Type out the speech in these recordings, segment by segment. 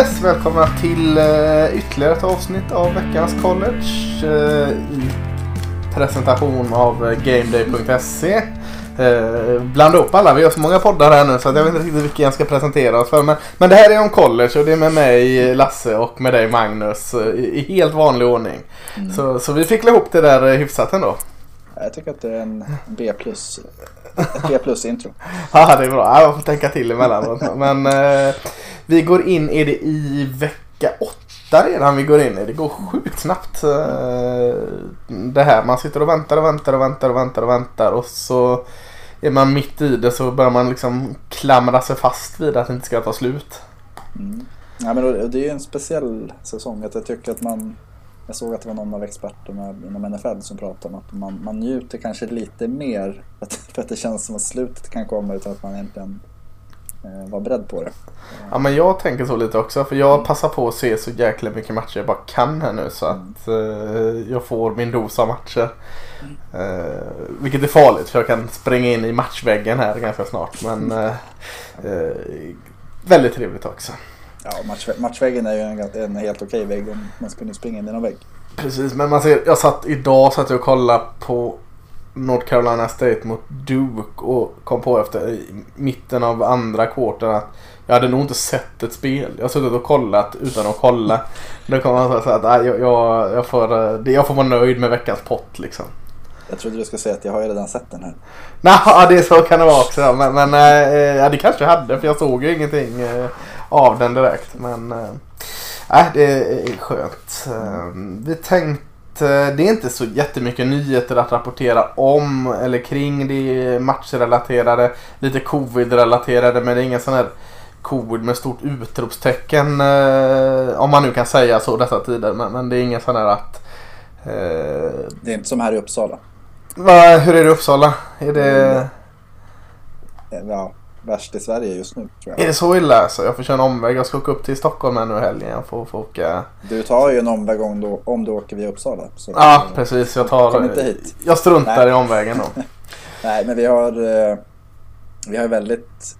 Yes, välkomna till uh, ytterligare ett avsnitt av veckans college. Uh, I presentation av uh, GameDay.se. Blanda upp alla, vi har så många poddar här nu så jag vet inte riktigt vilken jag ska presentera oss för. Men, men det här är om college och det är med mig Lasse och med dig Magnus i, i helt vanlig ordning. Mm. Så, så vi fick ihop det där hyfsat ändå. Jag tycker att det är en B plus. Ett B plus intro. ja det är bra. Jag får tänka till emellanåt. Men eh, vi går in, är det i vecka åtta redan vi går in i? Det går sjukt snabbt. Eh, det här. Man sitter och väntar och väntar och väntar och väntar och väntar. Och så är man mitt i det så börjar man liksom klamra sig fast vid att det inte ska ta slut. Mm. Ja, men det är ju en speciell säsong. Att jag tycker att man jag såg att det var någon av experterna inom NFL som pratade om att man, man njuter kanske lite mer för att det känns som att slutet kan komma utan att man egentligen eh, var beredd på det. Ja men jag tänker så lite också för jag passar på att se så jäkla mycket matcher jag bara kan här nu så att eh, jag får min dos av matcher. Eh, vilket är farligt för jag kan springa in i matchväggen här ganska snart men eh, eh, väldigt trevligt också. Ja, match, matchväggen är ju en, en helt okej vägg om man skulle springa in i någon vägg. Precis, men man ser, jag satt idag satt jag och kollade på North Carolina State mot Duke och kom på efter i mitten av andra kvarten att jag hade nog inte sett ett spel. Jag har suttit och kollat utan att kolla. Nu kommer man säga att jag, jag, jag, får, eh, jag får vara nöjd med veckans pott liksom. Jag trodde du skulle säga att jag har ju redan sett den här. Nej, det är så kan det vara också. Men, men äh, ja, det kanske jag hade för jag såg ju ingenting. Äh, av den direkt. Men äh, det är skönt. Vi tänkte det är inte så jättemycket nyheter att rapportera om eller kring. Det är matchrelaterade, lite covid-relaterade men det är ingen sån här covid med stort utropstecken. om man nu kan säga så dessa tider. Men, men det är ingen sån här att... Eh, det är inte som här i Uppsala. Va, hur är det i Uppsala? Är det... Ja, värst i Sverige just nu. Tror jag. Är det så illa alltså? Jag får köra en omväg. Jag ska åka upp till Stockholm här nu i helgen. Jag får, får åka... Du tar ju en omväg om du, om du åker via Uppsala. Så ja, precis. Jag tar... Kom inte hit. Jag struntar Nej. i omvägen då. Nej, men vi har, eh, vi har väldigt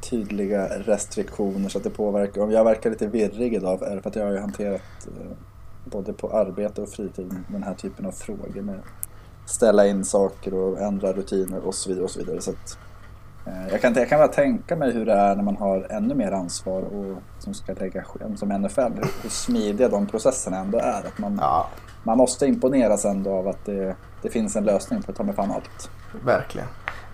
tydliga restriktioner så att det påverkar. Om jag verkar lite virrig idag är det för att jag har ju hanterat eh, både på arbete och fritid den här typen av frågor med ställa in saker och ändra rutiner och så vidare. Och så vidare. Så att, Eh, jag kan, jag kan bara tänka mig hur det är när man har ännu mer ansvar och som ska lägga som NFL, hur, hur smidiga de processerna ändå är. Att man, ja. man måste imponeras ändå av att det, det finns en lösning på att ta med fan allt. Verkligen.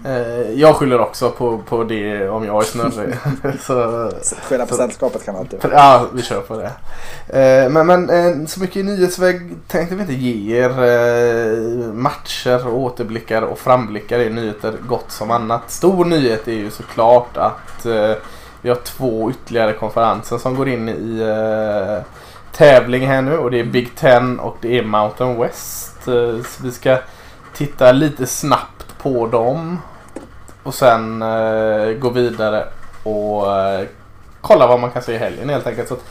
Eh, jag skyller också på, på det om jag är snurrig. Skylla på så, sällskapet kan man alltid Ja, vi kör på det. Eh, men, men eh, så mycket nyhetsväg tänkte vi inte ge er. Matcher, återblickar och framblickar är nyheter gott som annat. Stor nyhet är ju såklart att vi har två ytterligare konferenser som går in i tävling här nu och det är Big Ten och det är Mountain West. Så vi ska titta lite snabbt på dem. Och sen eh, gå vidare och eh, kolla vad man kan se i helgen helt enkelt. Så att,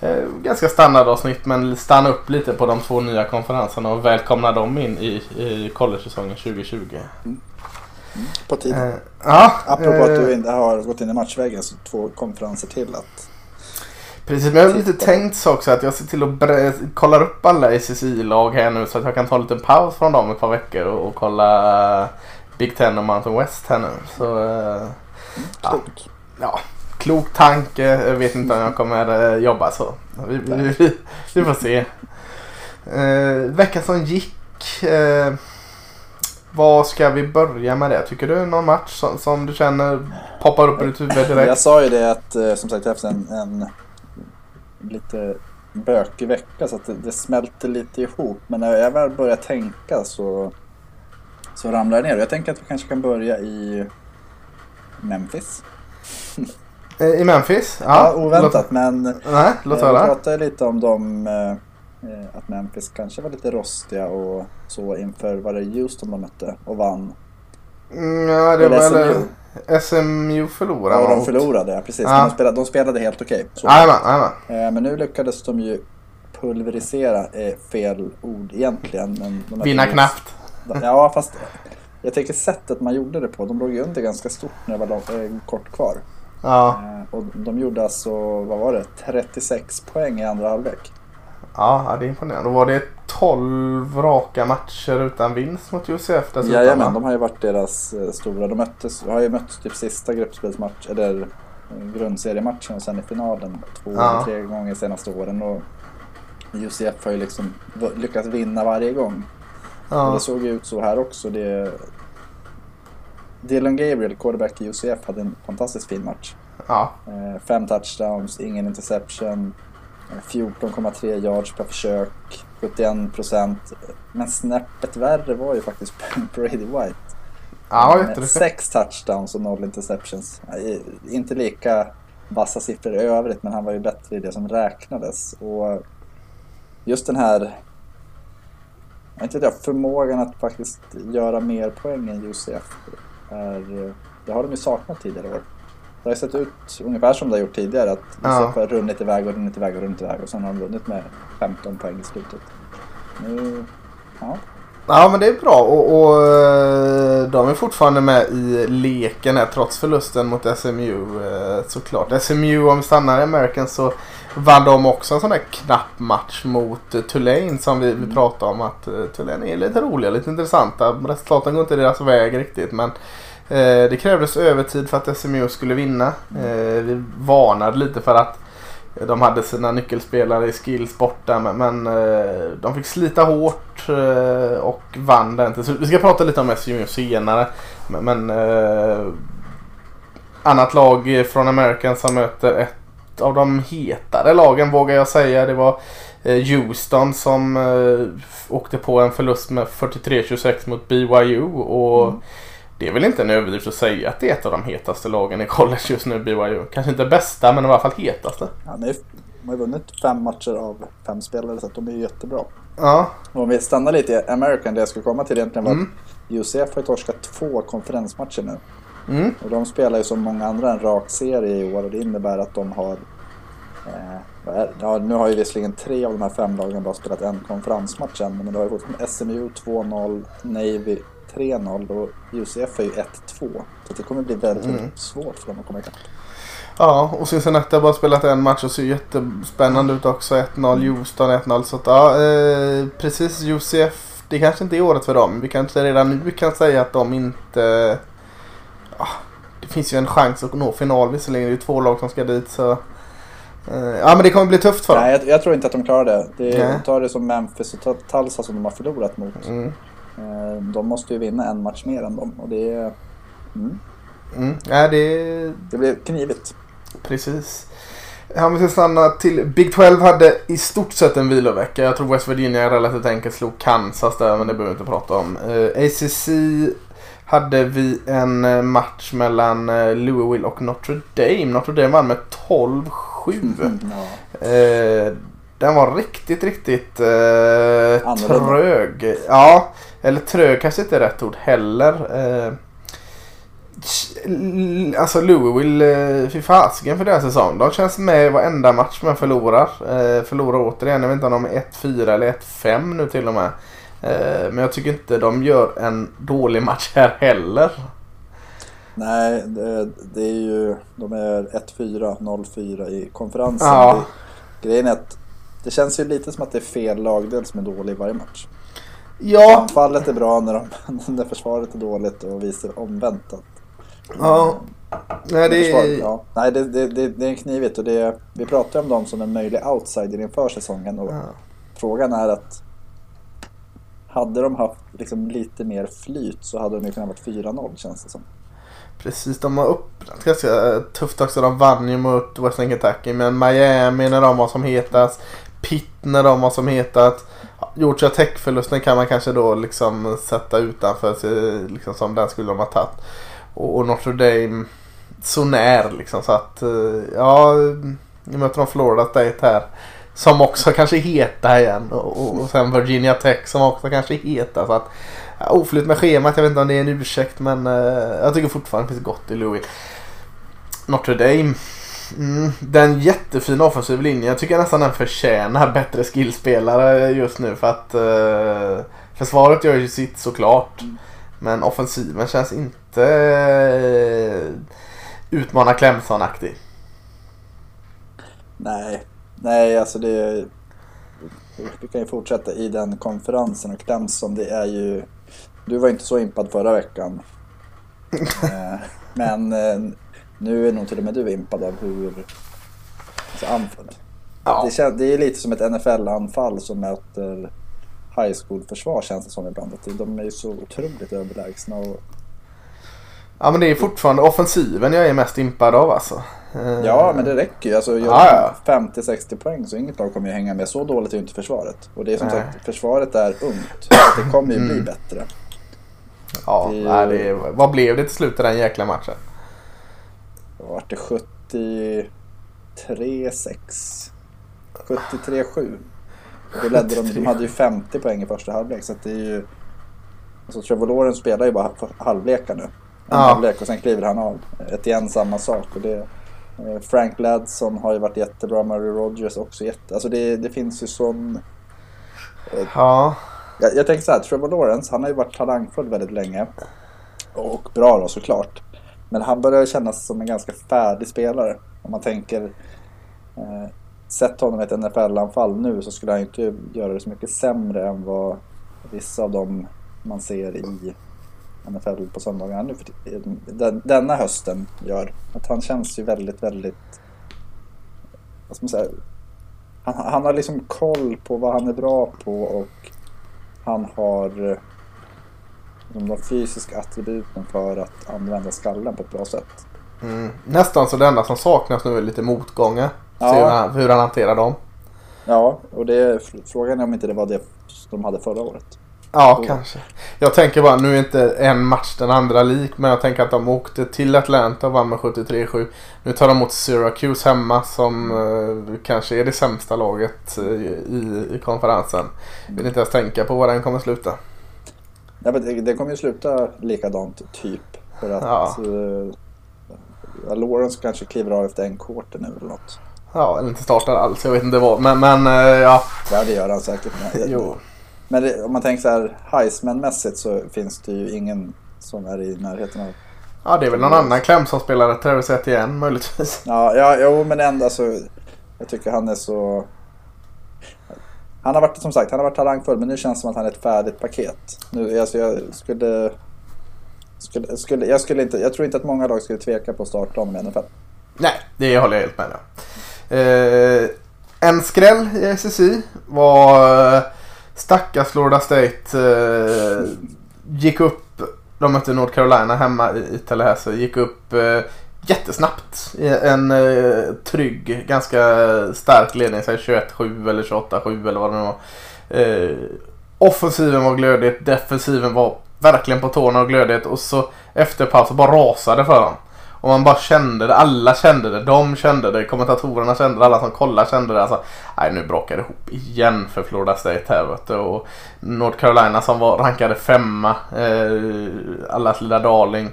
eh, ganska standardavsnitt men stanna upp lite på de två nya konferenserna och välkomna dem in i, i college-säsongen 2020. Mm. På tiden. Eh, ja, Apropå att du inte har gått in i matchvägen så två konferenser till att Precis, men jag har lite tänkt så också att jag ser till att kolla upp alla SSI-lag här nu så att jag kan ta en liten paus från dem ett par veckor och, och kolla Big Ten och Mountain West här nu. Så, uh, ja, ja, klok tanke. Jag vet inte om jag kommer uh, jobba så. Vi, vi, vi, vi får se. Uh, veckan som gick. Uh, vad ska vi börja med det? Tycker du någon match som, som du känner poppar upp i ditt huvud direkt? Jag sa ju det att som sagt efter en, en lite bökig vecka så att det, det smälter lite ihop. Men när jag väl börjar tänka så så ramlar det ner. Jag tänker att vi kanske kan börja i Memphis. Eh, I Memphis? Ja, ja oväntat låt... men Nej, låt höra. vi pratade lite om dem, eh, att Memphis kanske var lite rostiga och så inför, var det Houston de mötte och vann? Mm, ja, det var SMU. SMU förlorade. Ja, de förlorade, ja, precis. Ja. De, spelade, de spelade helt okej. Okay, jajamän, Men nu lyckades de ju pulverisera, fel ord egentligen. Men Vinna knappt. Ja, fast jag tänker sättet man gjorde det på. De låg ju under ganska stort när det var eh, kort kvar. Ja. Eh, och de gjorde alltså, vad var det, 36 poäng i andra halvlek. Ja, det är imponerande. Då var det 12 raka matcher utan vinst mot UCF dessutom. Jajamän, de har ju varit deras eh, stora. De möttes, har ju mötts typ sista gruppspelsmatch, eller grundseriematchen och sen i finalen två Ja. tre gånger de senaste åren. Och UCF har ju liksom lyckats vinna varje gång. Ja. det såg ut så här också. Det... Dylan Gabriel, quarterback i UCF, hade en fantastiskt fin match. Ja. Eh, Fem touchdowns, ingen interception, eh, 14,3 yards per försök, 71 procent. Men snäppet värre var ju faktiskt Brady White. Ja, Eh. Sex touchdowns och noll interceptions. Eh, Inte lika vassa siffror i övrigt, men han var ju bättre i det som räknades. Och just den här inte jag, förmågan att faktiskt göra mer poäng än UCF. Är, det har de ju saknat tidigare år. Det har sett ut ungefär som det har gjort tidigare. Att UCF Ja. har runnit iväg och runnit iväg och runnit iväg och sen har de vunnit med 15 poäng i slutet. Nu, ja. Ja men det är bra och, och eh, de är fortfarande med i leken här trots förlusten mot SMU eh, såklart. SMU om vi stannar i American så vann de också en sån där knapp match mot eh, Tulane som vi, vi pratade om att eh, Tulane är lite roliga, lite intressanta. Resultaten går inte deras väg riktigt men eh, det krävdes övertid för att SMU skulle vinna. Eh, vi varnade lite för att de hade sina nyckelspelare i skills borta men, men de fick slita hårt och vann den till. Vi ska prata lite om SMU senare. Men, men annat lag från American som möter ett av de hetare lagen vågar jag säga. Det var eh, Houston som eh, åkte på en förlust med 43-26 mot BYU. Och Mm. det är väl inte en överdrift att säga att det är ett av de hetaste lagen i college just nu, BYU. Kanske inte bästa men i alla fall hetaste. Ja, de, har ju vunnit fem matcher av fem spelare så att de är jättebra. Ja. Och om vi stannar lite i American, det jag skulle komma till egentligen var Mm. att UCF har torskat två konferensmatcher nu. Mm. Och de spelar ju som många andra en rak serie i år och det innebär att de har eh, ja, nu har ju visserligen tre av de här fem lagen bara spelat en konferensmatch än men det har ju fått SMU 2-0, Navy 3-0 och UCF är ju 1-2. Så det kommer bli väldigt, Mm. svårt för dem att komma ikapp. Ja, och Cincinnati har bara spelat en match och ser jättespännande ut också. 1-0 Houston, 1-0. Så att, ja, eh, precis UCF. Det kanske inte är året för dem. Vi kanske redan nu kan säga att de inte... Ja, det finns ju en chans att nå final visserligen. Det är ju två lag som ska dit så... eh, ja men det kommer bli tufft för dem. Nej, jag, jag tror inte att de klarar det. de tar det som Memphis och Tulsa som de har förlorat mot. Mm. Eh, De måste ju vinna en match mer än dem och det, är- mm, Mm. Ja, det, det blir knivigt. Precis. Ja, vi ska stanna till Big 12 hade i stort sett en vilovecka. Jag tror West Virginia relativt enkelt slog Kansas där men det behöver vi inte prata om. Eh, ACC hade vi en eh, match mellan eh, Louisville och Notre Dame. Notre Dame vann med 12-7. Ja. Eh, den var riktigt, riktigt eh, trög. Ja, eller trög kanske inte är rätt ord heller. Eh, alltså Louisville, eh, fy fasiken för deras säsong. De känns med i varenda match man förlorar. Eh, förlorar återigen, jag vet inte om de är 1-4 eller 1-5 nu till och med. Eh, men jag tycker inte de gör en dålig match här heller. Nej, det, det är ju, de är 1-4, 0-4 i konferensen. Ja. Det, grejen är att det känns ju lite som att det är fel lagdel som är dålig i varje match. Ja, Anfallet är bra när, de, när försvaret är dåligt och vice omvänt. Att, ja. Nej, det är... ja. Nej, det, det, det, det är knivigt och det, vi pratar om dem som en möjlig outsider inför säsongen. Och Ja. Frågan är att hade de haft liksom lite mer flyt så hade de ju kunnat vara 4-0 känns det som. Precis, de har öppnat ganska eh, tufft också. De vann ju mot Western Kentucky. Men Miami när de var som hetast. Pitt när de var som hetast. Georgia Tech-förlusten kan man kanske då liksom sätta utanför sig. Liksom som den skulle de ha tagit. Och, och Notre Dame så när liksom. Så att eh, ja, nu möter de Florida State här. Som också kanske är heta igen. Och, och, sen Virginia Tech som också kanske är heta. Så att, oflyt med schemat. Jag vet inte om det är en ursäkt men eh, jag tycker fortfarande det finns gott i Louis. Notre Dame. Mm, den jättefina offensiv linjen. Jag tycker nästan den förtjänar bättre skillspelare just nu för att eh, försvaret gör ju sitt såklart. Men offensiven känns inte... Eh, utmana Clemson-aktig. Nej, nej alltså det... Vi kan ju fortsätta i den konferensen och Clemson det är ju... Du var inte så impad förra veckan. Eh, Men eh, nu är nog till och med du impad av hur... Alltså, anfall. Ja. Det, är lite som ett NFL-anfall som möter high school-försvar känns det som ibland. Att de är ju så otroligt överlägsna. Och, ja men det är fortfarande offensiven jag är mest impad av alltså. Eh, ja, men det räcker ju. Alltså, gör Ja, ja. 50-60 poäng så inget lag kommer ju hänga med. Så dåligt är ju inte försvaret. Och det är som Nej. sagt, försvaret är ungt. Så det kommer ju bli Mm. bättre. Ja, det- nej, det, vad blev det till slut i den jäkla matchen? Vart det 73-6. 73-7. Och Då ledde de, de hade ju 50 poäng i första halvlek. Så det är ju... Alltså Trevor spelar ju bara för halvlekar nu. En Ja. halvlek och sen kliver han av. Ett igen samma sak. Och det, eh, Frank Ladson har ju varit jättebra. Murray Rogers också jätte... Alltså det, det finns ju sån... Ja, Jag, jag tänker så här, Trevor Lawrence, han har ju varit talangfull väldigt länge. Och bra då såklart. Men han börjar kännas som en ganska färdig spelare. Om man tänker... Eh, Sätt honom i ett NFL-anfall nu så skulle han ju inte göra det så mycket sämre än vad vissa av dem man ser i NFL på söndagarna nu för den, denna hösten gör. Att han känns ju väldigt, väldigt... Vad ska man säga? Han, han har liksom koll på vad han är bra på och han har eh, de fysiska attributen för att använda skallen på ett bra sätt. mm. nästan så det enda som saknas nu är lite motgångar. Ja. Hur han, hur han hanterar dem. Ja, och det, frågan är om inte det var det de hade förra året. Ja, Och- kanske. Jag tänker bara, nu är inte en match den andra lik. Men jag tänker att de åkte till Atlanta och vann med 73-7. Nu tar de mot Syracuse hemma som eh, kanske är det sämsta laget eh, i, i konferensen. Vill inte ens tänka på vad den kommer sluta. Ja, men det, kommer ju sluta likadant typ. För att Ja. eh, Lawrence kanske kliver av efter en quarter nu eller något. Ja, eller inte startar alls. Jag vet inte vad. Men, men eh, ja. Ja, det gör han säkert. Men, Jo. Men det, om man tänker så här Heisman-mässigt så finns det ju ingen som är i närheten av... Ja, det är väl någon annan Clemson-spelare. Travis Etienne möjligtvis. Ja, ja jo, men ändå alltså. Jag tycker han är så... Han har varit, som sagt, han har varit talangfull men nu känns det som att han är ett färdigt paket. Nu, alltså jag skulle... Skulle, skulle, jag, skulle inte, jag tror inte att många lag skulle tveka på att starta honom i NFL. Nej, det håller jag helt med om. Eh, en skräll i SSI var stackars Florida State. Eh, gick upp, de mötte North Carolina hemma i, i Tallahassee. Gick upp eh, jättesnabbt i en eh, trygg, ganska stark ledning. 21-7 eller 28-7 eller vad det nu var. Eh, offensiven var glödigt, defensiven var verkligen på tårna och glödigt. Och så efter paus så bara rasade för dem. Och man bara kände det. Alla kände det. De kände det. Kommentatorerna kände det. Alla som kollade kände det. Alltså, nej, nu brakar det ihop igen för Florida State här. Vet du. Och North Carolina som var rankade femma. Eh, allas lilla darling.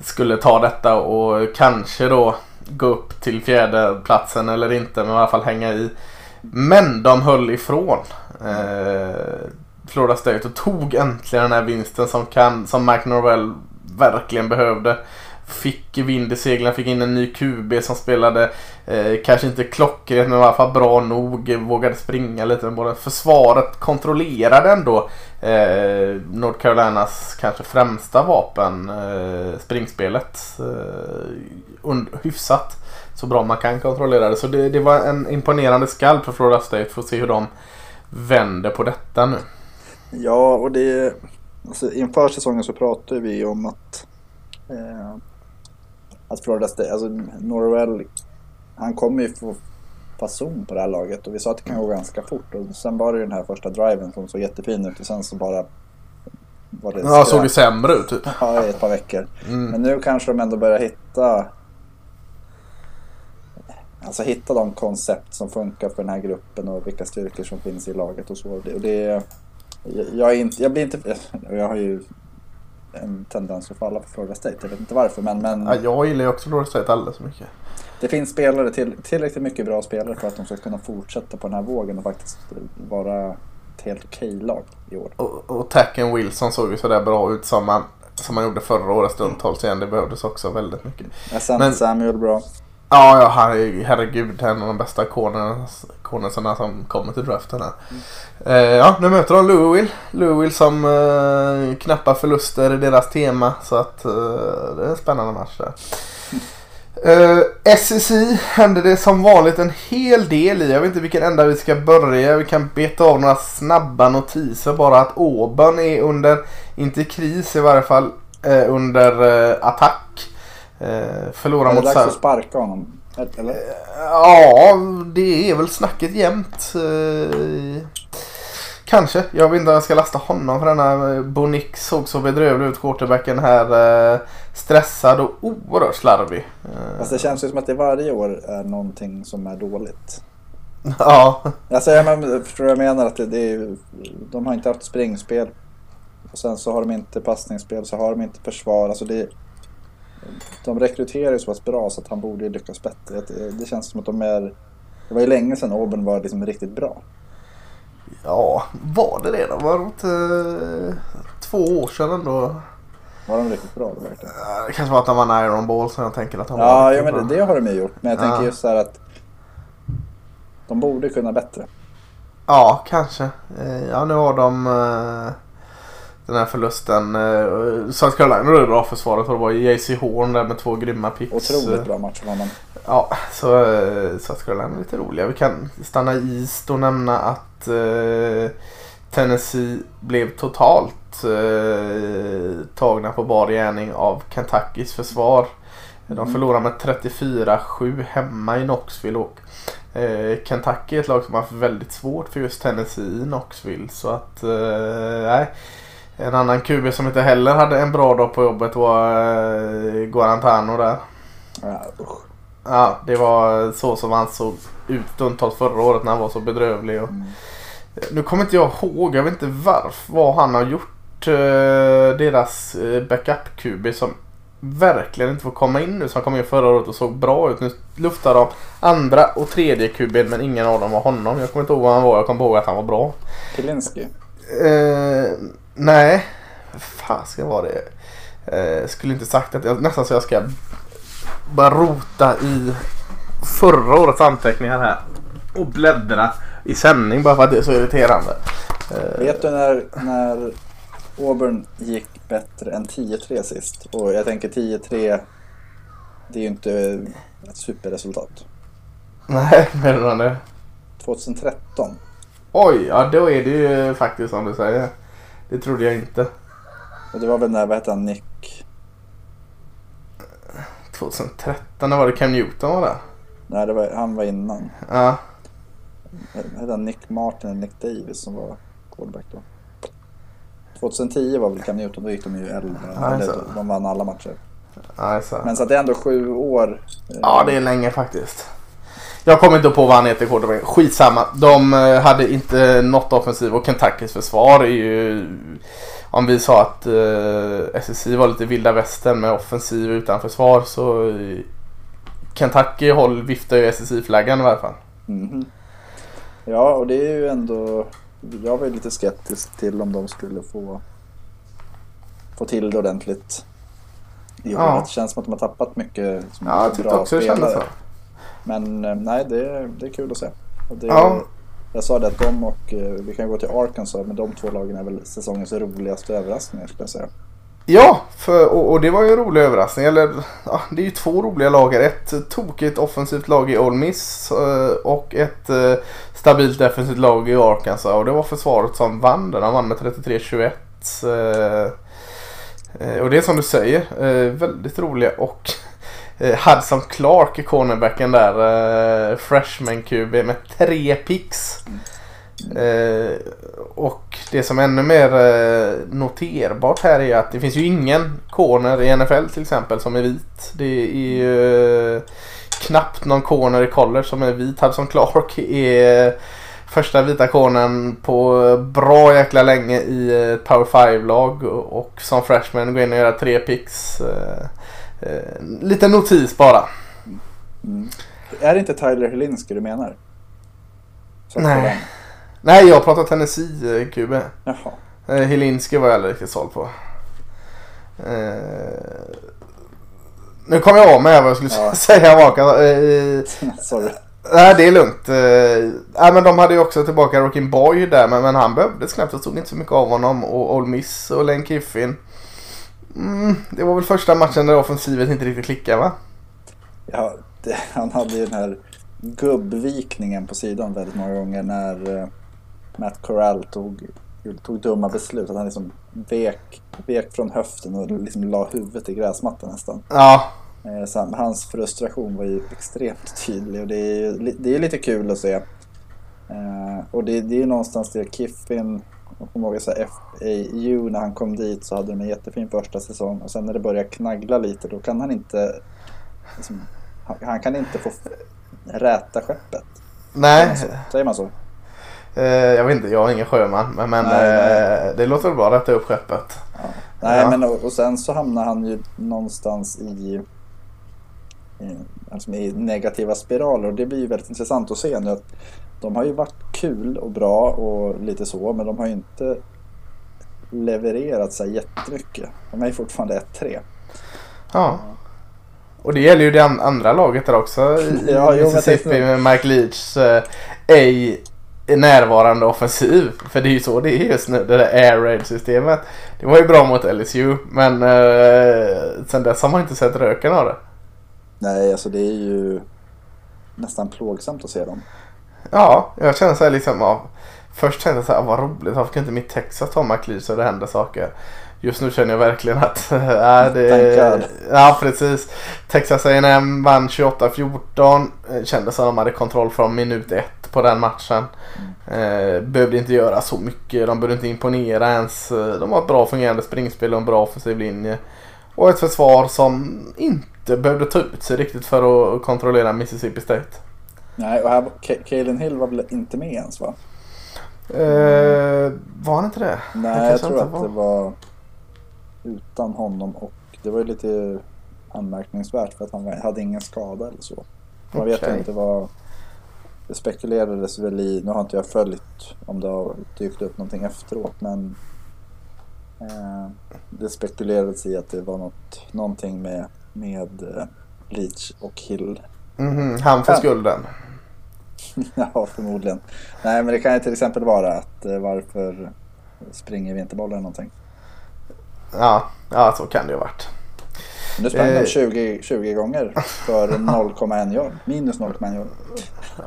Skulle ta detta och kanske då gå upp till fjärde platsen eller inte. Men i alla fall hänga i. Men de höll ifrån. Eh, Florida State och tog äntligen den här vinsten som, kan, som Mike Norwell verkligen behövde. Fick vind i seglen, fick in en ny QB som spelade eh, kanske inte klockrent men i alla fall bra nog. Vågade springa lite med bollen. Försvaret kontrollerade ändå eh, North Carolinas kanske främsta vapen, eh, springspelet. Eh, und- hyfsat så bra man kan kontrollera det. Så det, det var en imponerande skalp för Florida State för att se hur de vänder på detta nu. Ja, och det... Alltså, inför säsongen så pratade vi om att... Eh, att Florida State, alltså Norwell, han kommer ju få fason på det här laget och vi sa att det kan gå ganska fort och sen var det ju den här första driven som såg jättefin ut och sen så bara var det Ja, såg det sämre ut typ. Ja, i ett par veckor. Mm. Men nu kanske de ändå börjar hitta Alltså hitta de koncept som funkar för den här gruppen och vilka styrkor som finns i laget och så. Och det, jag, är inte, jag blir inte... Jag har ju en tendens att falla för Florida State. Jag vet inte varför men, men Ja, jag gillar ju också Florida State alldeles för mycket. det finns spelare till, tillräckligt mycket bra spelare för att de ska kunna fortsätta på den här vågen och faktiskt vara ett helt okej lag i år. Och, och Tacken Wilson såg ju sådär bra ut som man som han gjorde förra året stundtals igen. Det behövdes också väldigt mycket. Sen Men- Samuel bra. Ja, ja herregud. En av de bästa cornersarna som kommer till draften här. Eh, ja, nu möter de Louisville. Louisville som eh, knappar förluster i deras tema. Så att eh, det är en spännande match där. Eh, SEC hände det som vanligt en hel del i. Jag vet inte vilken ända vi ska börja. Vi kan beta av några snabba notiser. Bara att Auburn är under, inte kris i varje fall, eh, under eh, attack. Eh, förlorar Är det mot dags att sparka honom? Eller? Ja, det är väl snacket jämt. Eh, Kanske. Jag vet inte om jag ska lasta honom för denna eh, Bonik såg så bedrövlig ut, quarterbacken här. eh, Stressad och oerhört slarvig. Eh, Fast det känns ju som att det varje år är någonting som är dåligt. Ja, Alltså, jag men, förstår jag menar? Att det, det är, de har inte haft springspel. Och sen så har de inte passningsspel, så har de inte försvar. Alltså det, de rekryterar ju så pass bra så att han borde lyckas bättre. Det, känns som att de är... Det var ju länge sedan Auburn var liksom riktigt bra. ja, var det det då? Var det inte eh, två år sedan ändå? Var de riktigt bra då verkligen? Det kanske var att han vann Iron Ball så jag tänker att han var Ja, riktigt ja men det, det har de ju gjort. Men jag tänker Ja. just så här att de borde kunna bättre. Ja, kanske. Eh, Ja, nu har de eh, den här förlusten. eh, South Carolina det bra försvaret och det var JC Horn där med två grymma picks. Otroligt bra match av honom. Ja, så eh, South Carolina är lite roliga. Vi kan stanna i East och nämna att eh, Tennessee blev totalt eh, tagna på bar gärning av Kentuckys försvar. De Mm. förlorade med 34-7 hemma i Knoxville och eh, Kentucky är ett lag som har haft väldigt svårt för just Tennessee i Knoxville. Så att, eh. En annan QB som inte heller hade en bra dag på jobbet var eh, Guarantano där. Ja. Ja, det var så som han såg ut stundtals förra året när han var så bedrövlig. Och, Mm. nu kommer inte jag ihåg, jag vet inte varför, vad han har gjort. eh, deras eh, backup-QB som verkligen inte får komma in nu. Som kom in förra året och såg bra ut. Nu luftar de andra och tredje QB men ingen av dem var honom. Jag kommer inte ihåg vad han var, jag kommer ihåg att han var bra. Pilinski. Eh, nej, fan ska vara det? Eh, skulle inte sagt att jag, nästan så jag ska bara rota i förra årets anteckningar här och bläddra i sändning bara för att det är så irriterande. Eh, Vet du när, när Auburn gick bättre än 10-3 sist? Och jag tänker 10-3, det är ju inte ett superresultat. Nej, menar du det? 2013. Oj, ja då är det ju faktiskt som du säger. Det trodde jag inte. Och det var väl när, vad hette han, Nick? 2013, när var det Cam Newton var där? Nej, det var, han var innan. Ja, Hette han Nick Martin eller Nick Davis som var quarterback då? 2010 var väl Cam Newton, då gick de ju 11. Ja, eller, så. de vann alla matcher. alltså. Men så att det är ändå sju år. eh, Ja, det är länge faktiskt. Jag kommer inte på vad han heter quarterback. Skitsamma. De eh, hade inte något offensiv och Kentuckys försvar är ju... Om vi sa att eh, SSI var lite vilda västern med offensiv utan försvar så... eh, Kentucky håll viftar ju SSI-flaggan i varje fall. Mhm. Ja, och det är ju ändå... Jag var ju lite skeptisk till om de skulle få, få till det ordentligt. I. Ja. Det känns som att de har tappat mycket som Ja, jag tyckte också det kändes så. Men eh, nej, det är, det är kul att se. Det, Ja. Jag sa det att de och, eh, vi kan gå till Arkansas, men de två lagen är väl säsongens roligaste överraskningar skulle jag säga. Ja, för, och, och det var ju en rolig överraskning. Eller, ja, det är ju två roliga lag. här. Ett tokigt offensivt lag i Ole Miss eh, och ett stabilt defensivt lag i Arkansas. Och det var försvaret som vann den. De vann med 33-21. eh, eh, Och det är som du säger, väldigt roliga. Och Eh, Hudson Clark i cornerbacken där, eh, freshman QB med tre picks. Eh, och det som är ännu mer eh, noterbart här är att det finns ju ingen corner i NFL till exempel som är vit. Det är ju eh, knappt någon corner i college som är vit. Hudson Clark är första vita cornern på bra jäkla länge i ett Power 5-lag och, och som freshman går in och gör tre picks. Eh, Eh, eh, lite notis bara. Mm. Är det inte Tyler Helinski du menar? Så Nej. Nej, jag pratar Tennessee-QB. Jaha. Eh, Helinski var jag aldrig riktigt såld på. Eh, nu kom jag av med vad jag skulle Ja. säga. Baka. Eh, Sorry. nej, det är lugnt. Eh, nej, men de hade ju också tillbaka Rockin Boy där, men, men han behövdes knappt. Jag stod inte så mycket av honom. Och Ole Miss och Lane Kiffin. Mm, det var väl första matchen där offensivet inte riktigt klickade va? Ja, det, han hade ju den här gubbvikningen på sidan väldigt många gånger när eh, Matt Corral tog, tog dumma beslut. Att han liksom vek, vek från höften och liksom la huvudet i gräsmattan nästan. Ja, Eh, så han- hans frustration var ju extremt tydlig och det är det är lite kul att se. Eh, och det, det är ju någonstans det Kiffin, jag kommer ihåg så här FAU när han kom dit så hade de en jättefin första säsong och sen när det börjar knagla lite då kan han inte, liksom, han, han kan inte få räta skeppet. nej. Säger man så? Eh, jag vet inte, jag är ingen sjöman. Men, men Nej, nej. eh, det låter väl bra att rätta upp skeppet. Ja. Nej, Ja. men och, och sen så hamnar han ju någonstans i, i, alltså i negativa spiraler och det blir ju väldigt intressant att se nu att de har ju varit kul och bra och lite så men de har ju inte levererat här jättemycket. De är ju fortfarande 1-3. Ja. Och det gäller ju det an- andra laget där också. I Ja, Mississippi med Mike Leachs eh, ej närvarande offensiv. För det är ju så det är just nu. Det där air raid systemet. Det var ju bra mot LSU. Men eh, sen dess har man inte sett röken av det. Nej, alltså det är ju nästan plågsamt att se dem. Ja, jag känner så här liksom. Ja, först tänkte jag så här, vad roligt. Varför kan inte mitt Texas ta Leach så det händer saker. Just nu känner jag verkligen att äh, det. Ja precis. Texas A&M vann 28-14. Eh, Kändes som de hade kontroll från minut ett på den matchen. Eh, behövde inte göra så mycket. De behövde inte imponera ens. Eh, De har ett bra fungerande springspel och en bra offensiv linje. Och ett försvar som inte behövde ta ut sig riktigt för att kontrollera Mississippi State. Nej, och här, var- Kalen Hill var väl inte med ens va? Eh, var han inte det? Nej, Det jag tror att det var utan honom och det var ju lite anmärkningsvärt för att han hade ingen skada eller så. Man vet ju inte vad... Det spekulerades väl i, nu har inte jag följt om det har dykt upp någonting efteråt men eh, det spekulerades i att det var något, någonting med, med eh, Leach och Hill. Mhm, han får skulden. ja, förmodligen. Nej, men det kan ju till exempel vara att eh, varför springer vi inte bollen eller någonting. Ja, ja, så kan det ju ha varit. Men nu sprang Eh. de 20, 20 gånger för 0,1 yard. Minus 0,1 yard.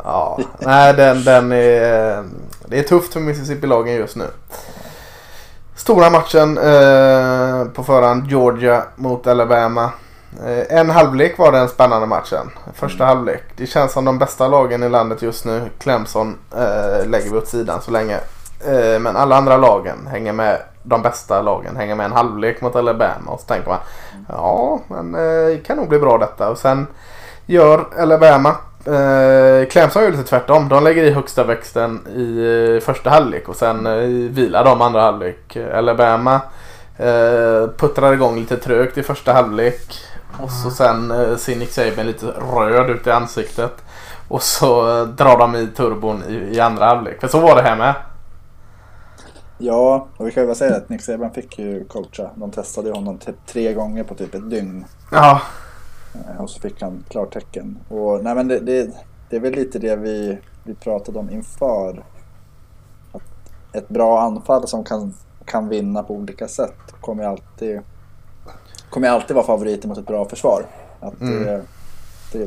Ja, nej den, den är... Det är tufft för Mississippi-lagen just nu. Stora matchen eh, på förhand Georgia mot Alabama. Eh, en halvlek var den spännande matchen. Första halvlek. Det känns som de bästa lagen i landet just nu. Clemson eh, lägger vi åt sidan så länge. Eh, men alla andra lagen hänger med. De bästa lagen hänger med en halvlek mot Alabama. Och så tänker man ja, men eh, kan nog bli bra detta. Och sen gör Alabama Eh, Clemson gör lite tvärtom. De lägger i högsta växten i eh, första halvlek och sen vilar de andra halvlek. Alabama eh, puttrar igång lite trögt i första halvlek. Och så sen eh, ser Nick Saban lite röd ut i ansiktet. Och så eh, drar de i turbon i, i andra halvlek. För så var det här med. Ja, och vi kan ju bara säga att Nick Saban fick ju coacha. De testade honom typ tre gånger på typ ett dygn. Ja, Eh, Och så fick han klartecken. Och nej men det, det, det är väl lite det vi, vi pratade om inför. Att ett bra anfall som kan, kan vinna på olika sätt kommer alltid, kommer alltid vara favoriter mot ett bra försvar. Att det, Mm. det, du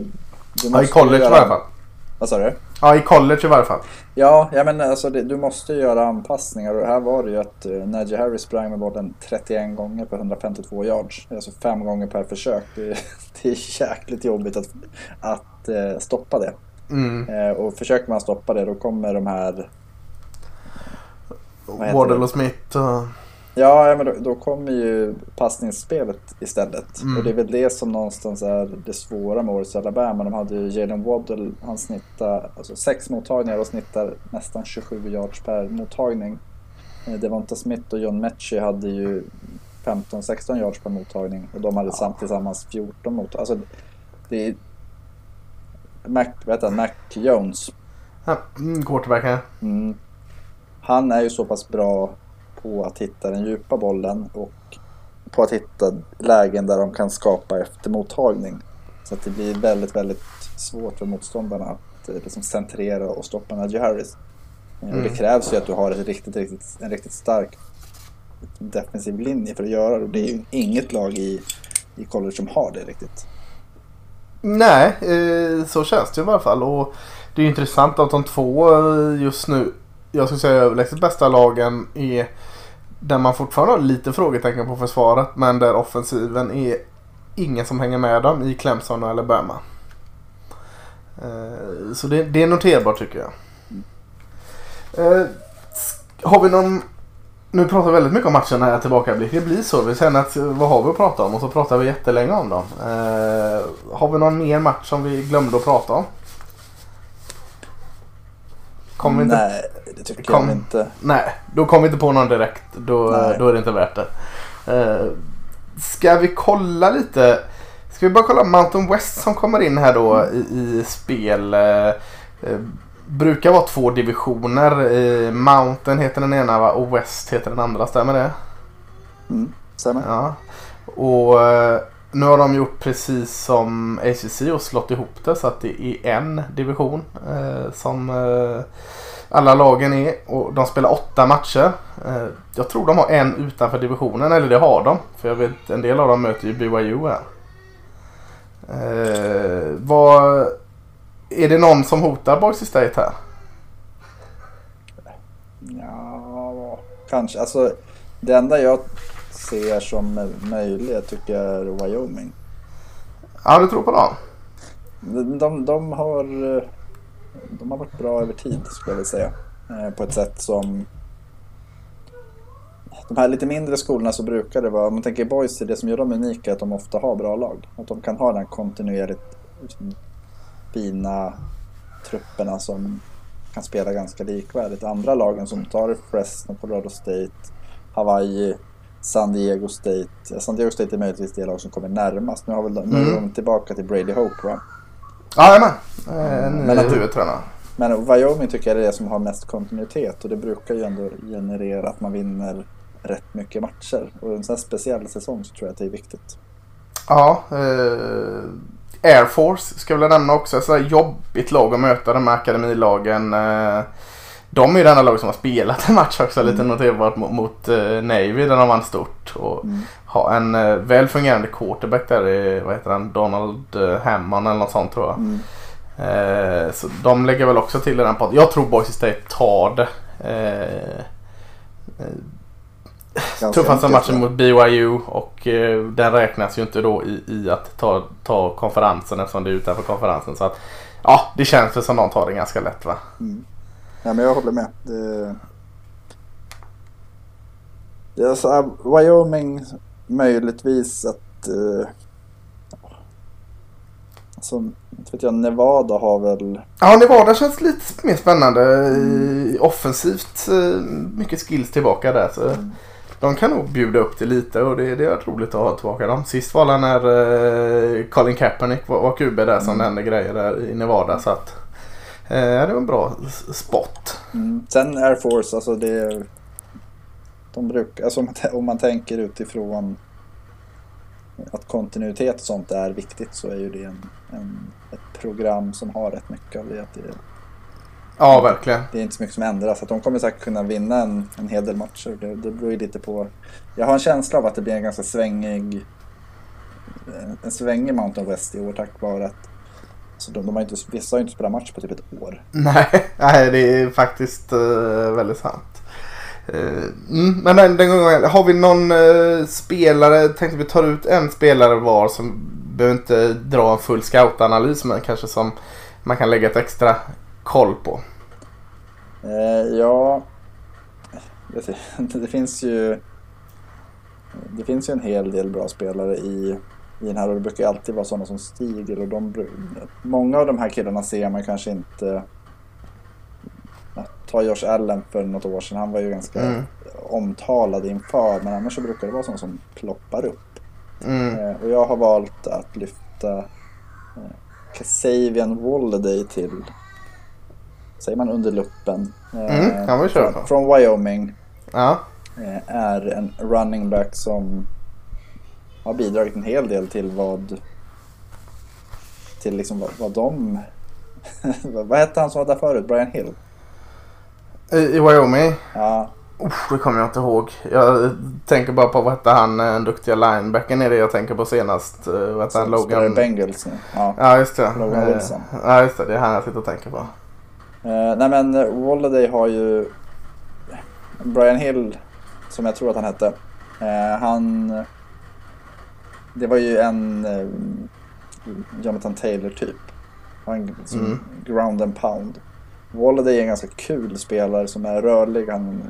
ja i måste college i göra- varje fall. Vad sa du? Ja, i college i varje fall. Ja, ja men alltså det, du måste ju göra anpassningar och här var det ju att uh, Najee Harris sprang med bollen 31 gånger på 152 yards. Det Alltså fem gånger per försök. Det, är- det är jäkligt jobbigt att, att eh, stoppa det. Mm. Eh, och försöker man stoppa det då kommer de här... Det? och Smith och... Ja, ja, men då, då kommer ju passningsspelet istället. Mm. Och det är väl det som någonstans är det svåra med årets Alabama. De hade ju Jalen Waddle, han snittar alltså sex mottagningar och snittar nästan 27 yards per mottagning. Eh, Devonta Smith och John Mechie hade ju 15-16 yards per mottagning och de hade samt tillsammans 14 mottagningar. Alltså, det är... Mac, vad heter han? Mac Jones. Ja, mm, quarterbacken. Mm. Han är ju så pass bra på att hitta den djupa bollen och på att hitta lägen där de kan skapa efter mottagning. Så att det blir väldigt, väldigt svårt för motståndarna att eh, liksom centrera och stoppa Najee Harris. Eh, Och det Mm. krävs ju att du har ett riktigt, riktigt, en riktigt stark defensiv linje för att göra det. Och det är ju inget lag i, i college som har det riktigt. Nej, eh, så känns det i alla fall. Och det är intressant att de två just nu, jag skulle säga överlägset bästa lagen är där man fortfarande har lite frågetecken på försvaret men där offensiven är ingen som hänger med dem i Clemson och Alabama. Eh, så det, det är noterbart tycker jag. Eh, har vi någon nu pratar vi väldigt mycket om matcherna här tillbakablick. Det blir så. Vi känner att eh, vad har vi att prata om? Och så pratar vi jättelänge om dem. Har vi någon mer match som vi glömde att prata om? Kommer inte, Nej, det tycker Kom. jag inte. nej, då kommer inte på någon direkt. Då, Nej. då är det inte värt det. Eh, ska vi kolla lite? Ska vi bara kolla Mountain West som kommer in här då i, i spel. Eh, brukar vara två divisioner. Mountain heter den ena va? och West heter den andra. Stämmer det? Mm, stämmer. Ja. Och nu har de gjort precis som ACC och slått ihop det så att det är en division eh, som eh, alla lagen är. Och de spelar åtta matcher. Eh, jag tror de har en utanför divisionen, eller det har de. För jag vet en del av dem möter ju BYU här. Eh, vad, är det någon som hotar Boise State här? Ja, kanske. Alltså, det enda jag ser som möjligt tycker jag är Wyoming. Ja, du tror på dem? De, de, de, har, de har varit bra över tid skulle jag vilja säga. Eh, På ett sätt som... De här lite mindre skolorna så brukar det vara, om man tänker Boise, det som gör dem unika är att de ofta har bra lag. Att de kan ha den kontinuerligt liksom, fina trupperna som kan spela ganska likvärdigt. Andra lagen som tar Fresno, Colorado State, Hawaii, San Diego State. San Diego State är möjligtvis det lag som kommer närmast. Nu, har väl de, nu är Mm. de tillbaka till Brady Hope va? Jajamän. Eh, ny Men att- huvudtränare. Men Wyoming tycker jag är det som har mest kontinuitet och det brukar ju ändå generera att man vinner rätt mycket matcher. Och en sån här speciell säsong så tror jag att det är viktigt. Ja, eh, Air Force ska jag vilja nämna också. Så här jobbigt lag att möta de här akademilagen. Eh, de är ju det enda laget som har spelat en match också lite noterbart mot, mot eh, Navy där de vann stort. Och Mm. ha en eh, väl fungerande quarterback där, i, vad heter han, Donald eh, Hammond eller något sånt tror jag. Mm. Eh, så de lägger väl också till i den potten. Jag tror Boise State tar det. Ganska Tuffaste matchen mot BYU och den räknas ju inte då i, i att ta, ta konferensen eftersom det är utanför konferensen. Så att ja, det känns väl som de tar det ganska lätt va. Mm. Ja, men jag håller med. Det... Det är så här, Wyoming möjligtvis att... Uh... Alltså, inte vet jag, Nevada har väl... Ja, Nevada känns lite mer spännande. Eh, Offensivt eh, mycket skills tillbaka där. Så Mm. de kan nog bjuda upp det lite och det, det är roligt att ha tillbaka dem. Sist var det när eh, Colin Kaepernick var, var QB där som Mm. hände grejer där i Nevada. Så att eh, det var en bra spot. Mm. Sen Air Force, alltså det... De brukar, alltså om man, t- om man tänker utifrån att kontinuitet och sånt är viktigt så är ju det en, en, ett program som har rätt mycket av det. Att det, Ja, verkligen. det är inte så mycket som ändras. Att de kommer säkert kunna vinna en, en hel del matcher. Det, det beror ju lite på. Jag har en känsla av att det blir en ganska svängig en, en svängig Mountain West i år tack vare att så de, de har inte, vissa har inte spelat match på typ ett år. Nej, nej det är faktiskt uh, väldigt sant. Eh, mm, men den, den gången, har vi någon eh, spelare, tänkte vi tar ut en spelare var som behöver inte dra en full scoutanalys men kanske som man kan lägga ett extra koll på. Ja, det finns ju det finns ju en hel del bra spelare i, i den här och det brukar alltid vara sådana som stiger och de, många av de här killarna ser man kanske inte ja, Ta Josh Allen för något år sedan, han var ju ganska Mm. omtalad inför men annars så brukar det vara sådana som ploppar upp. Mm. Eh, och jag har valt att lyfta eh, Kasavian Walladay till, säger man under luppen? Eh, Mm, kan vi köra från, från Wyoming. Ja. Eh, är en running back som har bidragit en hel del till vad till liksom vad, vad de vad hette han som var där förut? Brian Hill? I, i Wyoming? Ja, Usch, det kommer jag inte ihåg. Jag tänker bara på vad hette han, eh, den duktiga linebacken är det jag tänker på senast. Eh, Vad hette han? Logan? Bengals. Ja. Ja, just det. Logan Eh, Wilson. Ja, just det. Det är han jag sitter och tänker på. Eh, nej men Walladay har ju Brian Hill, som jag tror att han hette. eh, han... Det var ju en eh, Jonathan Taylor typ. Han som Mm. ground and pound. Walladay är en ganska kul spelare som är rörlig. Han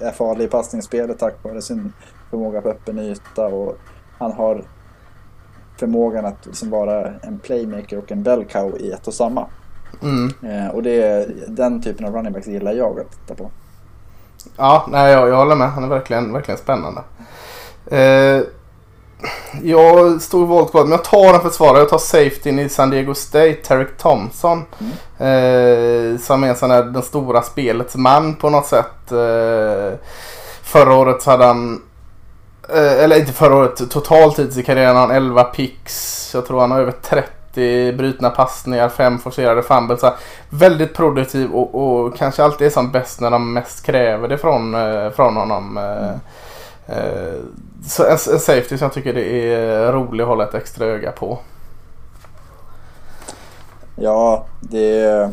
är farlig i passningsspelet tack vare sin förmåga på öppen yta. Och han har förmågan att liksom vara en playmaker och en bell cow i ett och samma. Mm. Eh, och det är, den typen av running backs gillar jag att titta på. Ja, nej, jag, jag håller med. Han är verkligen, verkligen spännande. Eh, jag stod i valet på men jag tar en försvarare. Jag tar safetyn i San Diego State, Tarek Thompson. Eh, som är sån här, den stora spelets man på något sätt. Eh, förra året så hade han eh, eller inte förra året, totalt hittills i karriären har han 11 picks. Jag tror han har över 30 brutna passningar, 5 forcerade fumbles. Väldigt produktiv och, och kanske alltid är som bäst när de mest kräver det från, eh, från honom. Eh, eh, så en, safety som jag tycker det är rolig att hålla ett extra öga på. Ja, det,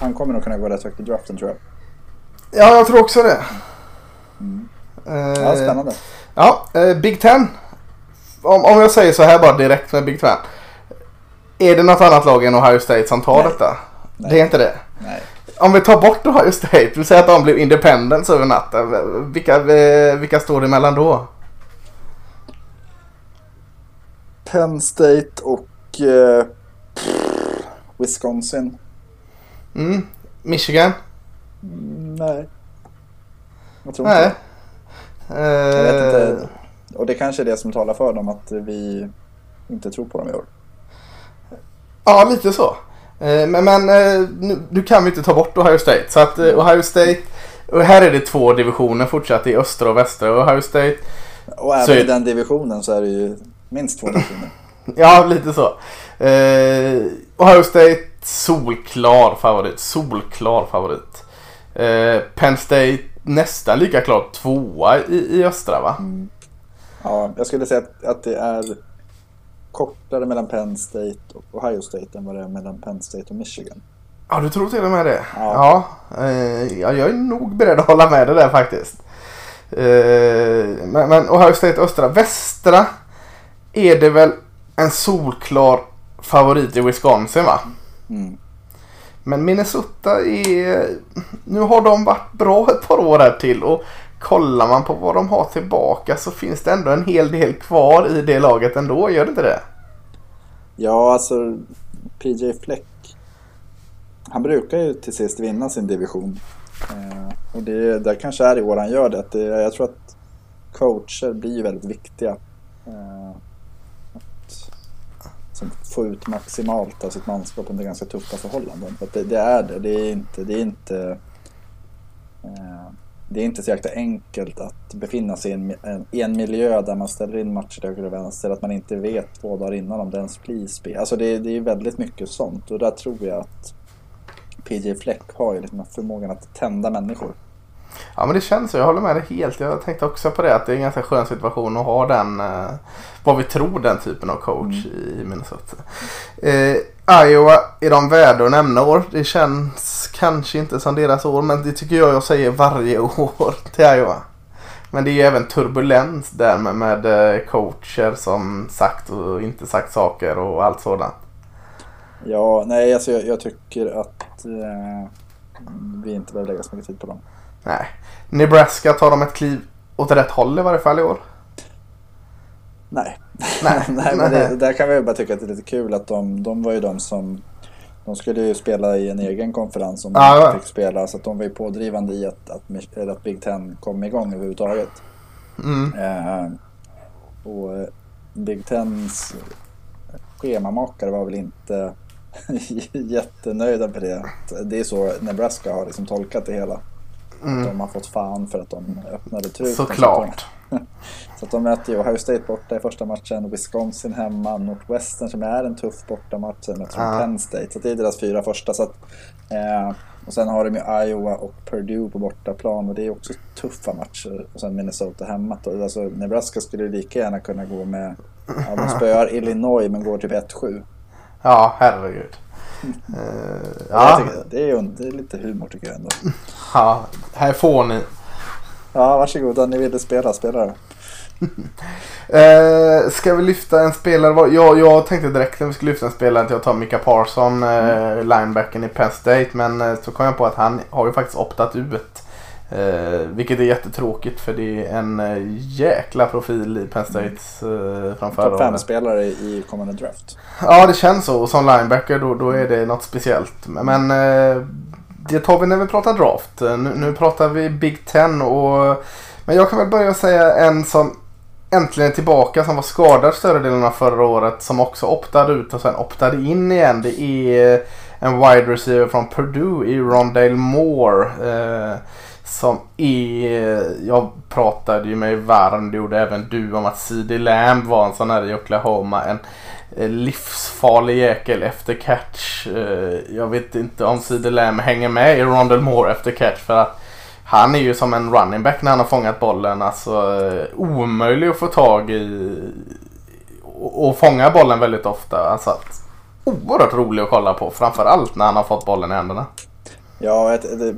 han kommer nog kunna gå rätt högt i draften tror jag. Ja, jag tror också det. Mm. Eh, Ja, spännande. Ja, eh, Big Ten. Om, om jag säger så här bara direkt med Big Ten. Är det något annat lag än Ohio State som tar Nej. detta? Nej. Det är inte det. Nej. Om vi tar bort Ohio State, vill säga att de blev independents över natten. Vilka, eh, vilka står det emellan då? Penn State och eh, Wisconsin. Mm. Michigan? Mm, nej. Jag tror Nej. inte. Jag vet Eh, inte. Och det kanske är det som talar för dem att vi inte tror på dem i år. Ja, lite så. Eh, Men, men eh, nu, nu kan vi inte ta bort Ohio State. Så att eh, Ohio State, och här är det två divisioner fortsatt i östra och västra. Ohio State, Och även Så är- i den divisionen så är det ju minst två nationer. ja lite så. Eh, Ohio State, solklar favorit. Solklar favorit. Eh, Penn State, nästan lika klart tvåa i, i östra va? Ja, jag skulle säga att, att det är kortare mellan Penn State och Ohio State än vad det är mellan Penn State och Michigan. Ja, du tror till och med det? Ja. Ja, eh, ja jag är nog beredd att hålla med dig där faktiskt. Eh, men, men Ohio State östra. Västra är det väl en solklar favorit i Wisconsin va? Mm. Men Minnesota är... Nu har de varit bra ett par år här till och kollar man på vad de har tillbaka så finns det ändå en hel del kvar i det laget ändå, gör det inte det? Ja, alltså PJ Fleck. Han brukar ju till sist vinna sin division. Eh, och det, det kanske är i år han gör det. Det. Jag tror att coacher blir väldigt viktiga. Eh, att få ut maximalt av sitt manskap under ganska tuffa förhållanden. För att det, det är det. Det är inte... Det är inte eh, det är inte så jäkla enkelt att befinna sig i en, en, i en miljö där man ställer in matcher till höger och vänster, att man inte vet två dagar innan om det ens blir spel. Alltså det, det är väldigt mycket sånt och där tror jag att PJ Fleck har ju liksom förmågan att tända människor. Ja men det känns så, jag håller med dig helt. Jag tänkte också på det att det är en ganska skön situation att ha den, eh, vad vi tror den typen av coach i Minnesota. Eh, Iowa är de värda att nämna år. Det känns kanske inte som deras år men det tycker jag jag säger varje år till Iowa. Men det är ju även turbulens där med, med eh, coacher som sagt och inte sagt saker och allt sådant. Ja, nej alltså jag, jag tycker att eh, vi inte behöver lägga så mycket tid på dem. Nej. Nebraska tar de ett kliv åt rätt håll i varje fall i år. Nej. Nej. Nej, men det, där kan vi bara tycka att det är lite kul att de, de var ju de som de skulle ju spela i en egen konferens om de ja. fick spela. Så att de var ju pådrivande i att, att, att Big Ten kom igång överhuvudtaget. Mm. Eh, och eh, Big Tens schemamakare var väl inte jättenöjda med det. Det är så Nebraska har liksom tolkat det hela. Mm. De har fått fan för att de öppnade truten. Såklart. Så att de möter ju Ohio State borta i första matchen, Wisconsin hemma, Northwestern som är en tuff bortamatch, möter Ja. Penn State. Så det är deras fyra första. Så att, eh, och sen har de ju Iowa och Purdue på bortaplan och det är också tuffa matcher. Och sen Minnesota hemma. Och Alltså, Nebraska skulle lika gärna kunna gå med, ja, de spöar Illinois men går typ 1-7. Ja, herregud. Eh, Ja. Det, är, det är lite humor tycker jag ändå. ja, här får ni. Ja, varsågoda. Ni ville spela, spela då. Eh, ska vi lyfta en spelare? Jag, jag tänkte direkt när vi skulle lyfta en spelare att jag tar Mika Parson, eh, linebacken i Penn State. Men eh, så kom jag på att han har ju faktiskt optat ut. Eh, vilket är jättetråkigt för det är en eh, jäkla profil i Penn States eh, från förra Topp fem året. spelare i kommande draft. Ja, det känns så. Och som linebacker då, då är det något speciellt. Men eh, det tar vi när vi pratar draft. Eh, Nu, nu pratar vi Big Ten. Och, men jag kan väl börja säga en som äntligen är tillbaka som var skadad större delen av förra året. Som också optade ut och sen optade in igen. Det är en wide receiver från Purdue i Rondale Moore. Eh, som är, jag pratade ju mig varm, det gjorde även du, om att CD Lamb var en sån här i Oklahoma. En eh, livsfarlig jäkel efter catch. Eh, jag vet inte om CD Lamb hänger med i Rondell Moore efter catch för att han är ju som en running back när han har fångat bollen. Alltså eh, omöjlig att få tag i och, fånga bollen väldigt ofta. Alltså att, oerhört rolig att kolla på. Framförallt när han har fått bollen i händerna. Ja, ett, det,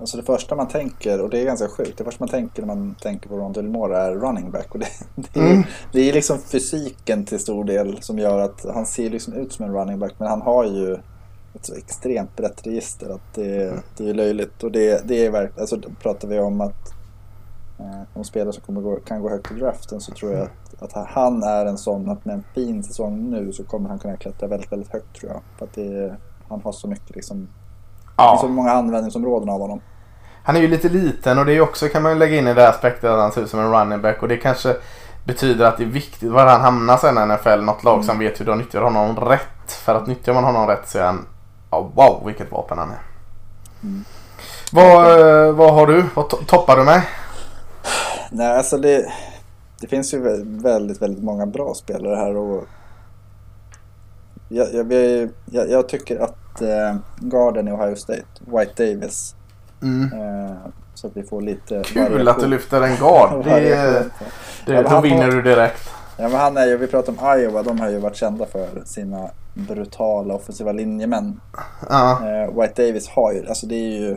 alltså det första man tänker, och det är ganska sjukt, det första man tänker när man tänker på Ron Moore är running back. Och det, det, är, Mm. det är liksom fysiken till stor del som gör att han ser liksom ut som en running back, men han har ju ett så extremt brett register att det, det är löjligt. Och det, det är verkligen, alltså pratar vi om att eh, de spelare som kommer gå, kan gå högt i draften så tror jag att, att han är en sån att med en fin säsong nu så kommer han kunna klättra väldigt, väldigt högt tror jag. För att det, han har så mycket liksom finns så många användningsområden av honom. Han är ju lite liten och det är också kan man lägga in i det här aspektet att han ser ut som en running back och det kanske betyder att det är viktigt var han hamnar sen i NFL. Något lag som vet hur de nyttjar honom rätt. För att nyttjar man honom rätt så är han ja, wow vilket vapen han är. Mm. Vad, eh, vad har du? Vad to- toppar du med? Nej, alltså det, det finns ju vä- väldigt, väldigt många bra spelare här och jag, jag, jag, jag tycker att eh, garden i Ohio State, White Davis, Mm. eh, så att vi får lite Kul att variation. du lyfter en guard. Det, Variation. det, Ja, då vinner du direkt. Ja, men han är ju, vi pratar om Iowa, de har ju varit kända för sina brutala offensiva linjemän. Ja. Eh, White Davis har ju, alltså det är ju...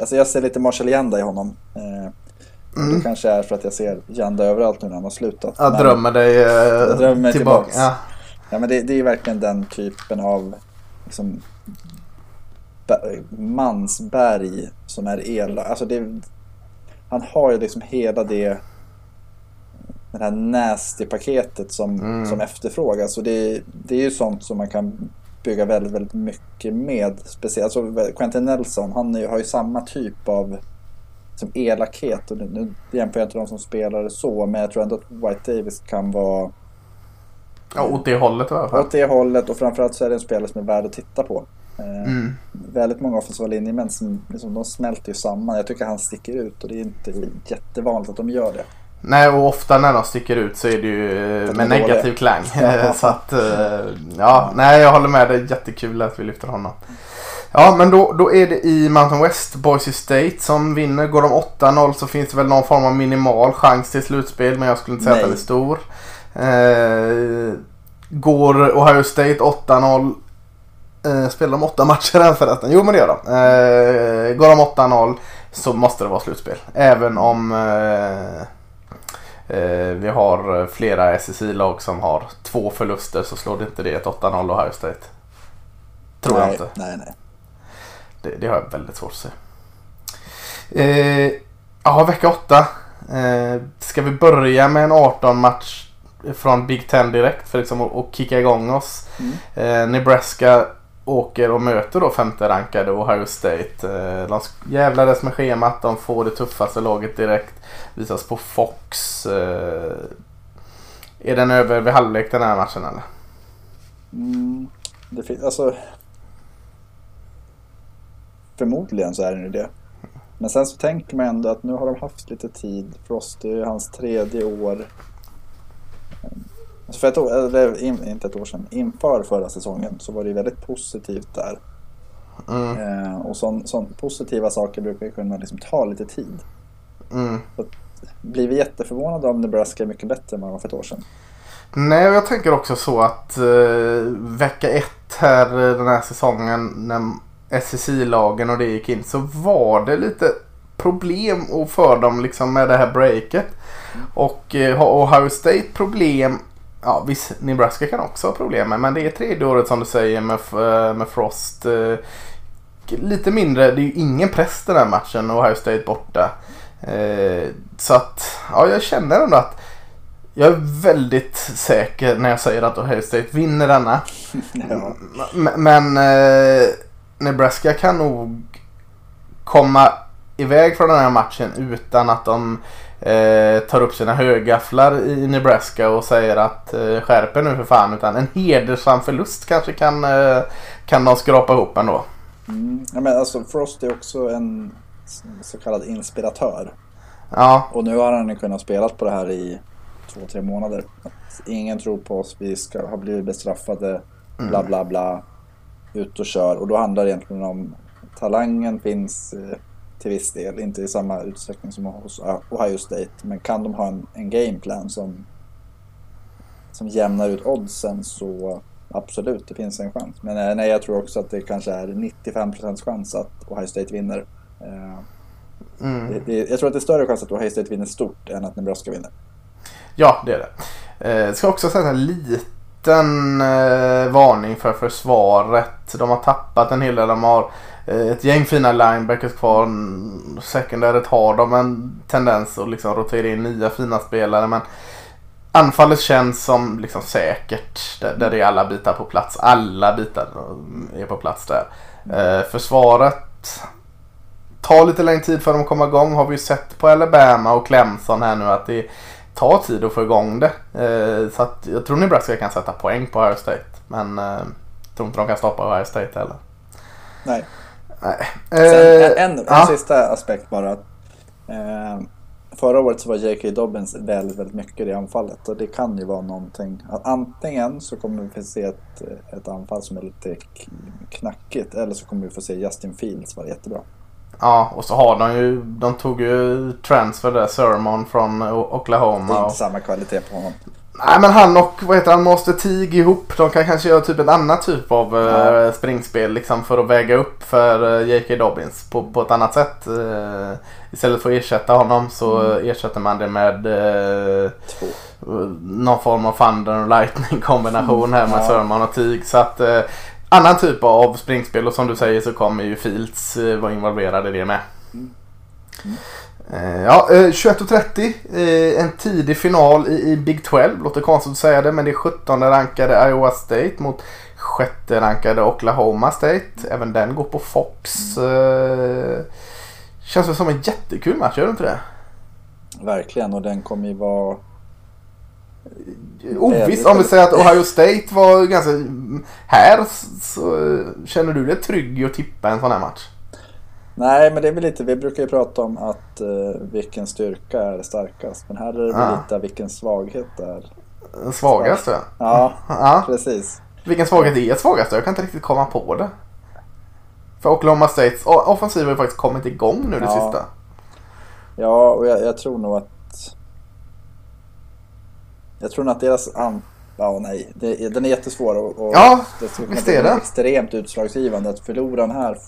Alltså jag ser lite Marshall Yanda i honom. Eh, Mm. Det kanske är för att jag ser Yanda överallt nu när han har slutat. Jag Men- drömmer dig eh, drömmer tillbaka. tillbaks. Ja. Ja, men det, det är verkligen den typen av liksom, mansberg som är elak. Alltså det, han har ju liksom hela det det här nasty-paketet som, Mm. som efterfrågas. Och det, det är ju sånt som man kan bygga väldigt, väldigt mycket med. Speciellt alltså Quentin Nelson, han är, har ju samma typ av som elakhet. Och nu, nu jämför jag inte de som spelar så, men jag tror ändå att White Davis kan vara ja, åt det hållet i alla fall. åt det hållet och framförallt så är det en spelare som är värd att titta på. Eh, Mm. Väldigt många offensiva linjemän som liksom, de smälter ju samman. Jag tycker han sticker ut och det är inte jättevanligt att de gör det. Nej och ofta när de sticker ut så är det ju eh, Att med negativ dåliga. klang. Så att eh, ja, nej jag håller med. Det är jättekul att vi lyfter honom. Ja men då, då är det i Mountain West, Boise State som vinner. Går de 8-0 så finns det väl någon form av minimal chans till slutspel men jag skulle inte säga att Nej. den är stor. Eh, går Ohio State 8-0 eh, Spelar de åtta matcher än förresten? Jo men det gör de. Eh, går de 8-0 så måste det vara slutspel. Även om eh, eh, vi har flera SSI-lag som har två förluster så slår det inte det ett 8-0 Ohio State. Tror nej, jag inte. Nej, nej. Det, det har jag väldigt svårt att se. Eh, ja, vecka 8. Eh, ska vi börja med en 18-match från Big Ten direkt för liksom att, att kicka igång oss. Mm. Eh, Nebraska åker och möter då femte rankade Ohio State. Eh, de jävlades med schemat. De får det tuffaste laget direkt. Visas på Fox. Eh, är den över vid halvlek den här matchen eller? Mm, det finns, alltså... Förmodligen så är det ju det. Men sen så tänker man ändå att nu har de haft lite tid. Frost är ju hans tredje år. Alltså för ett år, eller in, inte ett år sedan, inför förra säsongen så var det väldigt positivt där. Mm. Eh, och sån, sån positiva saker brukar ju kunna liksom ta lite tid. Mm. Blir vi jätteförvånade om Nebraska är mycket bättre än vad de var för ett år sedan? Nej, jag tänker också så att eh, vecka ett här eh, den här säsongen när SSI-lagen och det gick in så var det lite problem och för dem liksom med det här breaket. Och eh, har Ohio State problem Ja visst, Nebraska kan också ha problem med men det är tredje året som du säger med, eh, med Frost. Eh, lite mindre, det är ju ingen press den här matchen Ohio State borta. Eh, så att, ja jag känner ändå att jag är väldigt säker när jag säger att Ohio State vinner denna. Ja. M- Men eh, Nebraska kan nog komma iväg från den här matchen utan att de eh, tar upp sina högafflar i Nebraska och säger att eh, skärp nu för fan. Utan en hedersam förlust kanske kan, eh, kan de skrapa ihop ändå. Mm. Ja, men alltså Frost är också en så kallad inspiratör. Ja, Och nu har han ju kunnat spela på det här i två, tre månader. Att ingen tror på oss, vi ska ha blivit bestraffade, bla bla bla. Ut och kör. Och då handlar det egentligen om talangen finns eh, till viss del, inte i samma utsträckning som hos Ohio State. Men kan de ha en, en gameplan som, som jämnar ut oddsen så absolut, det finns en chans. Men eh, nej, jag tror också att det kanske är 95% chans att Ohio State vinner. Eh, mm. det, det, jag tror att det är större chans att Ohio State vinner stort än att Nebraska vinner. ja det är det. Eh, ska också säga en liten eh, varning för försvaret. De har tappat en hel del. De har Eh, ett gäng fina linebackers kvar. Mm, Secondaryt har de en tendens att liksom rotera in nya fina spelare. Men anfallet känns som liksom säkert. Där, där är alla bitar på plats. Alla bitar mm, är på plats där. Eh, försvaret tar lite längre tid för dem att komma igång. Har vi ju sett på Alabama och Clemson här nu att det tar tid att få igång det. Eh, så att jag tror Nebraska kan sätta poäng på Ohio State. Men eh, jag tror inte de kan stoppa Ohio State heller. Nej. Nej. Sen, Eh, en, en ja. sista aspekt bara. Eh, förra året så var J.K. Dobbins väldigt, väldigt mycket i anfallet och det kan ju vara någonting. Att antingen så kommer vi få se ett, ett anfall som är lite knackigt eller så kommer vi få se Justin Fields vara jättebra. Ja, och så har de ju, de tog ju transfer där, Sermon från O- Det är Oklahoma. Inte samma kvalitet på honom. Nej men han och, vad heter han, Master Teague ihop. De kan kanske göra typ ett annat typ av eh, Ja. springspel liksom för att väga upp för eh, J.K. Dobbins på, på ett annat sätt. Eh, istället för att ersätta honom så eh, ersätter man det med eh, någon form av Thunder och Lightning kombination här med Ja. Sermon och Teague. Så att eh, annan typ av springspel och som du säger så kommer ju Fields vara involverad i det med. Eh, Ja, eh, 21.30. eh, En tidig final i, Big 12. Låter konstigt att säga det men det är 17 rankade Iowa State mot sjätte rankade Oklahoma State. Även den går på Fox. Eh, Känns väl som en jättekul match, gör det inte det? Verkligen och den kommer ju vara... Ovisst om vi säger att Ohio State var ganska... Här så känner du dig trygg i att tippa en sån här match? Nej men det är väl lite, vi brukar ju prata om att eh, vilken styrka är starkast. Men här är det väl Ja. lite vilken svaghet är. Den svagaste? Ja, Ja. precis. Vilken svaghet är svagaste? Jag kan inte riktigt komma på det. För Oklahoma States offensiv har ju faktiskt kommit igång nu det Ja. sista. Ja, och jag, jag tror nog att... Jag tror nog att deras... An... Ja, nej. Det, den är jättesvår och, och Ja, det skulle kunna bli det. extremt utslagsgivande. Att förloraren här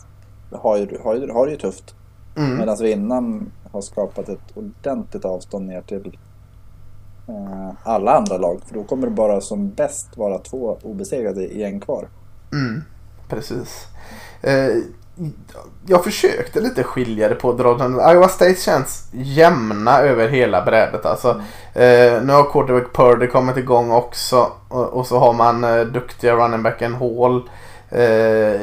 har ju, har ju, har ju tufft. Mm. Medan vinnaren har skapat ett ordentligt avstånd ner till eh, alla andra lag. För då kommer det bara som bäst vara två obesegrade i en kvar. Mm, precis. Eh, jag försökte lite skilja det på dragen. Iowa State känns jämna över hela brädet. Alltså, eh, nu har quarterback Purdy kommit igång också. Och, och så har man eh, duktiga running backen Hall. Eh,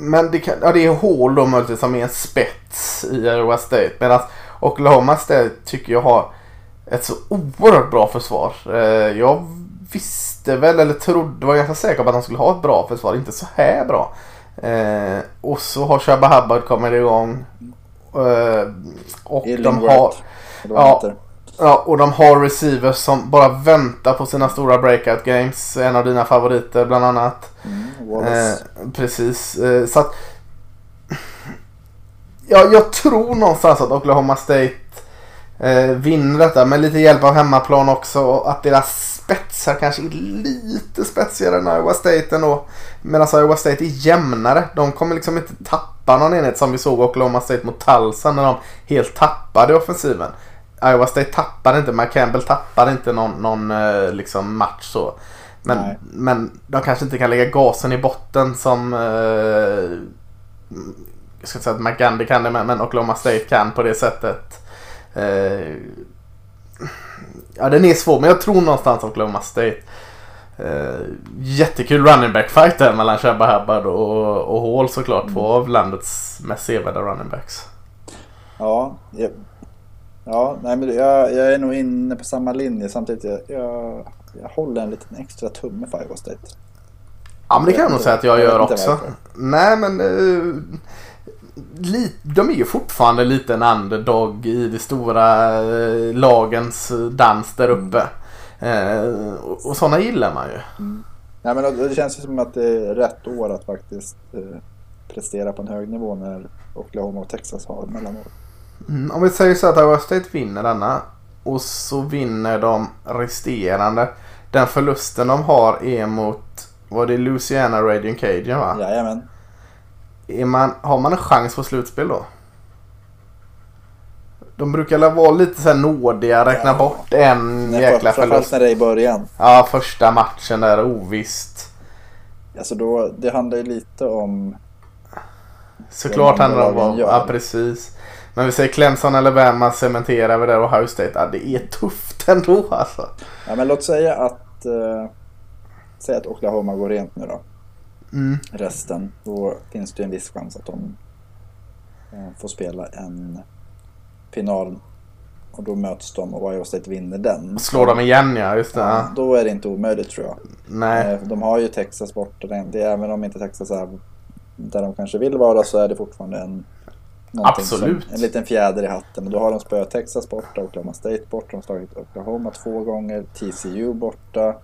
men det, kan, ja, det är Hall då möjligtvis som är en spets i Iowa State. Medan Oklahoma State tycker jag har ett så oerhört bra försvar. Eh, jag visste väl, eller trodde, var ganska säker på att de skulle ha ett bra försvar. Inte så här bra. Eh, och så har Shabba Hubbard kommit igång. Eh, och de har, ja. ja, och de har receivers som bara väntar på sina stora breakout games. En av dina favoriter bland annat. Mm, Wallace. Eh, precis. Eh, så att, ja, jag tror någonstans att Oklahoma State eh, vinner detta med lite hjälp av hemmaplan också. Och att deras spetsar kanske är lite spetsigare än Iowa State ändå. Medan Iowa State är jämnare. De kommer liksom inte tappa någon enhet som vi såg Oklahoma State mot Tulsa när de helt tappade offensiven. Iowa State tappade inte, McCampbell tappade inte någon, någon eh, liksom match så. Men, Nej. men de kanske inte kan lägga gasen i botten som eh, jag ska inte säga att McGandy kan det men, men Oklahoma State kan på det sättet. Eh, ja den är svår men jag tror någonstans Oklahoma State. Eh, jättekul running back fight där mellan Shabba Hubbard och, och Hall såklart. Två av landets mest sevärda running backs. Ja, jag, ja nej, men jag, jag är nog inne på samma linje samtidigt. Jag, jag, jag håller en liten extra tumme för Iowa State. Ja men det kan jag nog säga att jag gör också. Nej men uh, li, de är ju fortfarande lite en underdog i de stora eh, lagens dans där uppe. Eh, och, och sådana gillar man ju. Nej, men det känns ju som att det är rätt år att faktiskt eh, prestera på en hög nivå när Oklahoma och Texas har mellanår. Mm, om vi säger så att Iowa State vinner denna och så vinner de resterande. Den förlusten de har är mot, var det Louisiana Radiant Cajun va? Jajamän. Är man, har man en chans på slutspel då? De brukar väl vara lite så här nådiga, räkna Ja. bort en Nej, jäkla framförallt förlust. när det är i början. Ja, första matchen där ovisst. Alltså då, det handlar ju lite om... Såklart handlar det om vad, ja precis. Men vi säger Clemson eller Bama cementerar vi där och Ohio State. Ja, det är tufft ändå alltså. Ja, men låt säga att... Eh, säg att Oklahoma går rent nu då. Mm. Resten. Då finns det ju en viss chans att de eh, får spela en final. Och då möts de och Iowa State vinner den. Slår de igen ja, just det. Ja, då är det inte omöjligt tror jag. Nej. Eh, De har ju Texas borta. Det även om inte Texas är där de kanske vill vara så är det fortfarande en någonting Absolut. Som, en liten fjäder i hatten. Och då har de spöat Texas borta, Oklahoma State borta, de har slagit Oklahoma två gånger, TCU borta.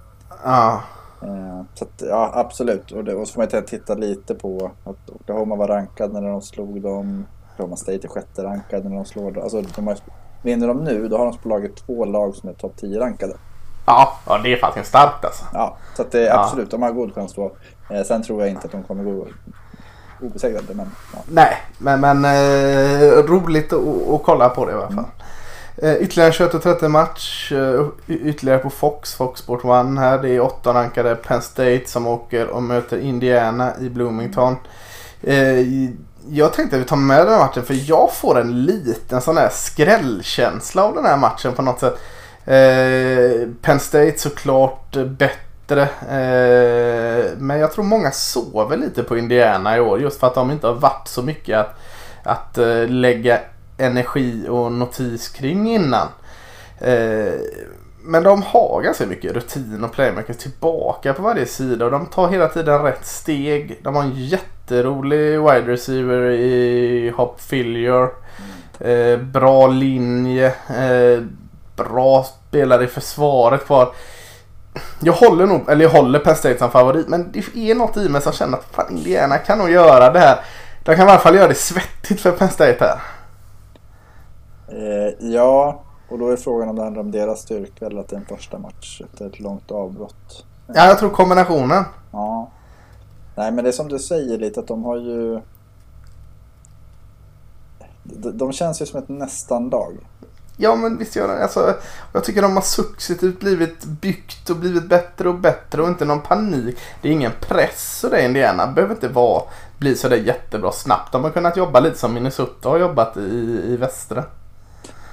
Ja. Eh, så att, ja, absolut. Och, det, och så får man titta lite på att Oklahoma var rankad när de slog dem. Oklahoma State är sjätte rankad när de slår dem. Alltså, de har, vinner de nu, då har de slagit två lag som är topp 10 rankade. Ja, ja det är faktiskt starkt alltså. Ja, så att det är Ja. absolut, de har god chans då. Eh, sen tror jag inte att de kommer gå obesegrade, men ja. Nej, men, men eh, roligt att, att kolla på det i alla fall. Eh, ytterligare 21.30 match. Eh, ytterligare på Fox, Fox Sport One här. Det är åtta rankade Penn State som åker och möter Indiana i Bloomington. Eh, jag tänkte att vi tar med den här matchen för jag får en liten sån här skrällkänsla av den här matchen på något sätt. Eh, Penn State såklart bättre. Eh, men jag tror många sover lite på Indiana i år just för att de inte har varit så mycket att, att eh, lägga energi och notis kring innan. Eh, men de har ganska mycket rutin och playmakers tillbaka på varje sida och de tar hela tiden rätt steg. De har en jätterolig wide receiver i Hop Fillier. Eh, bra linje. Eh, bra spelare i försvaret kvar. Jag håller nog, eller jag håller Penn State som favorit men det är något i mig som känner att fan Indiana kan nog göra det här. De kan i alla fall göra det svettigt för Penn State här. Eh, ja, och då är frågan om det handlar om deras styrka eller att det är en första match efter ett långt avbrott. Ja, jag tror kombinationen. Ja. Nej, men det är som du säger lite att de har ju... De, känns ju som ett nästan-lag. Ja men visst gör det. Alltså, jag tycker de har successivt blivit byggt och blivit bättre och bättre och inte någon panik. Det är ingen press och det Indiana behöver inte vara, bli sådär jättebra snabbt. De har kunnat jobba lite som Minnesota har jobbat i, i västra.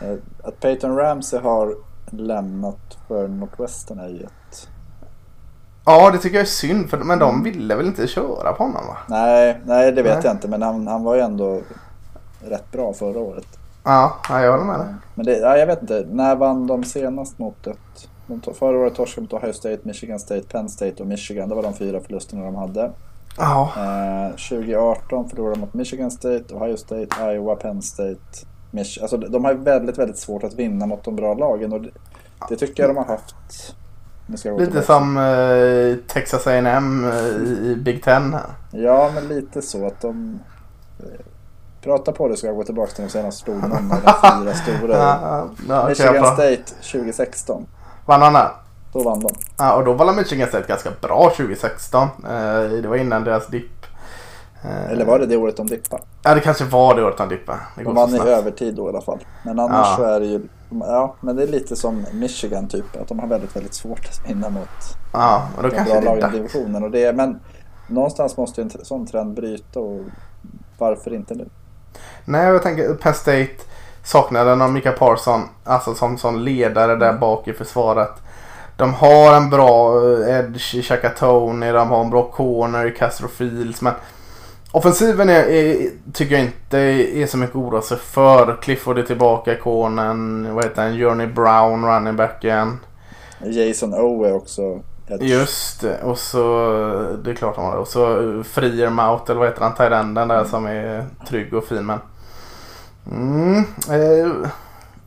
Eh, Att Peyton Ramsey har lämnat för Northwestern är ju ett... Ja det tycker jag är synd för men de ville väl inte köra på honom va? Nej, nej det vet Nej. jag inte. Men han, han var ju ändå rätt bra förra året. Ja, ja jag håller med dig. Men det, ja, jag vet inte. När vann de senast mot ett... De to- förra året torskade mot Ohio State, Michigan State, Penn State och Michigan. Det var de fyra förlusterna de hade. Ja. Eh, 2018 förlorade de mot Michigan State, Ohio State, Iowa, Penn State. Mich alltså, de har väldigt, väldigt svårt att vinna mot de bra lagen. Och det, det tycker jag de har haft. Lite som eh, Texas A&M eh, i i Big Ten här. Ja, men lite så att de... Prata på det ska jag gå tillbaka till de senaste stormarna. De fyra stora. Ja, ja, okej, Michigan. State 2016. Vann han där? Då vann de. Ja, och då var Michigan State ganska bra 2016. Eh, det var innan deras dipp. Eh, Eller var det det året de dippade? Ja, det kanske var det året han dippade. Det De så vann i övertid då i alla fall. Men annars Ja. så är det ju... Ja, men det är lite som Michigan typ. Att de har väldigt, väldigt svårt att vinna mot Ja, och då de kanske bra lagen i divisionen. Och det men någonstans måste ju en sån trend bryta och varför inte nu? Nej, jag tänker Penn State saknade någon Mika Parson. Alltså som, som ledare där bak i försvaret. De har en bra eh, edge i Chaka Tony. De har en bra corner i Castro Fields. Men offensiven är, är, tycker jag inte är så mycket att oroa sig för. Clifford är tillbaka i cornern. Vad heter han? Journey Brown, running backen. Jason Owe också ett Just det. Och så, det är klart han har. Och så eh, Friermouth, eller vad heter han, Tyrenden där som är trygg och fin. Men, mm, eh,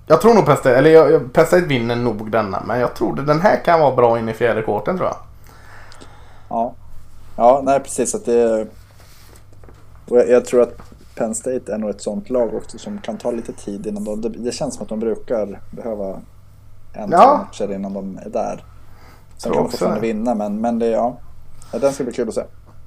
jag tror nog Penn State, eller jag, jag, Penn State vinner nog denna. Men jag tror den här kan vara bra in i fjärde kvarten tror jag. Ja, ja nej precis. Att det, och jag, jag tror att Penn State är nog ett sånt lag också som kan ta lite tid innan de... Det, det känns som att de brukar behöva en, Ja. matcher innan de är där. Sen kan de fortfarande vinna men, men det, ja. ja. Den ska bli kul att se.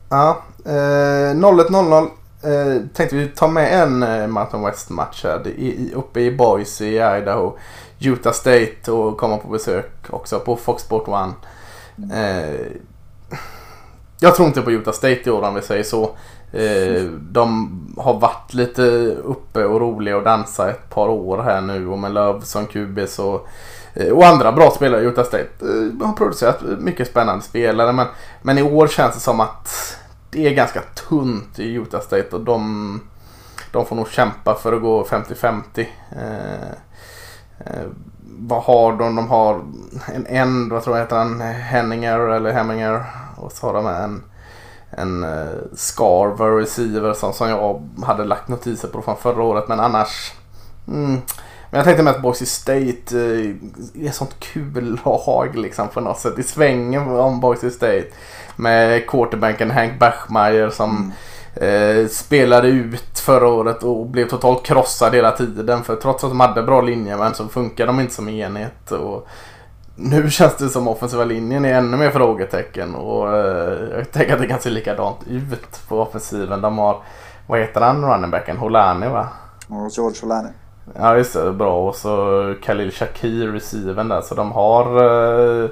Ja, eh, 0-1-0-0. Eh, tänkte vi ta med en eh, Mountain West-match här. Det är i, uppe i Boise i Idaho. Utah State och komma på besök också på Fox Sport One. Eh, jag tror inte på Utah State i år om vi säger så. Eh, de har varit lite uppe och roliga och dansa ett par år här nu och med Love som och, eh, Eh, och andra bra spelare i Utah State. Har producerat mycket spännande spelare men, men i år känns det som att det är ganska tunt i Utah State och de, de får nog kämpa för att gå 50-50. Eh, eh, vad har de? De har en end, vad tror jag heter han? Henninger eller Hemminger. Och så har de en, en uh, Scarver receiver som, som jag hade lagt notiser på från förra året. Men annars... Mm. Men jag tänkte med att Boise State eh, är sånt kul lag liksom på något sätt. I svängen om Boise State. Med quarterbacken Hank Bachmeier som eh, spelade ut förra året och blev totalt krossad hela tiden. För trots att de hade bra linjemän så funkar de inte som enhet. Och nu känns det som offensiva linjen är ännu mer frågetecken. Och eh, jag tänker att det kan se likadant ut på offensiven. De har, vad heter han runningbacken? Holani va? George Olani. Ja just det, bra. Och så Khalil Shakir receiven där. Så de har eh,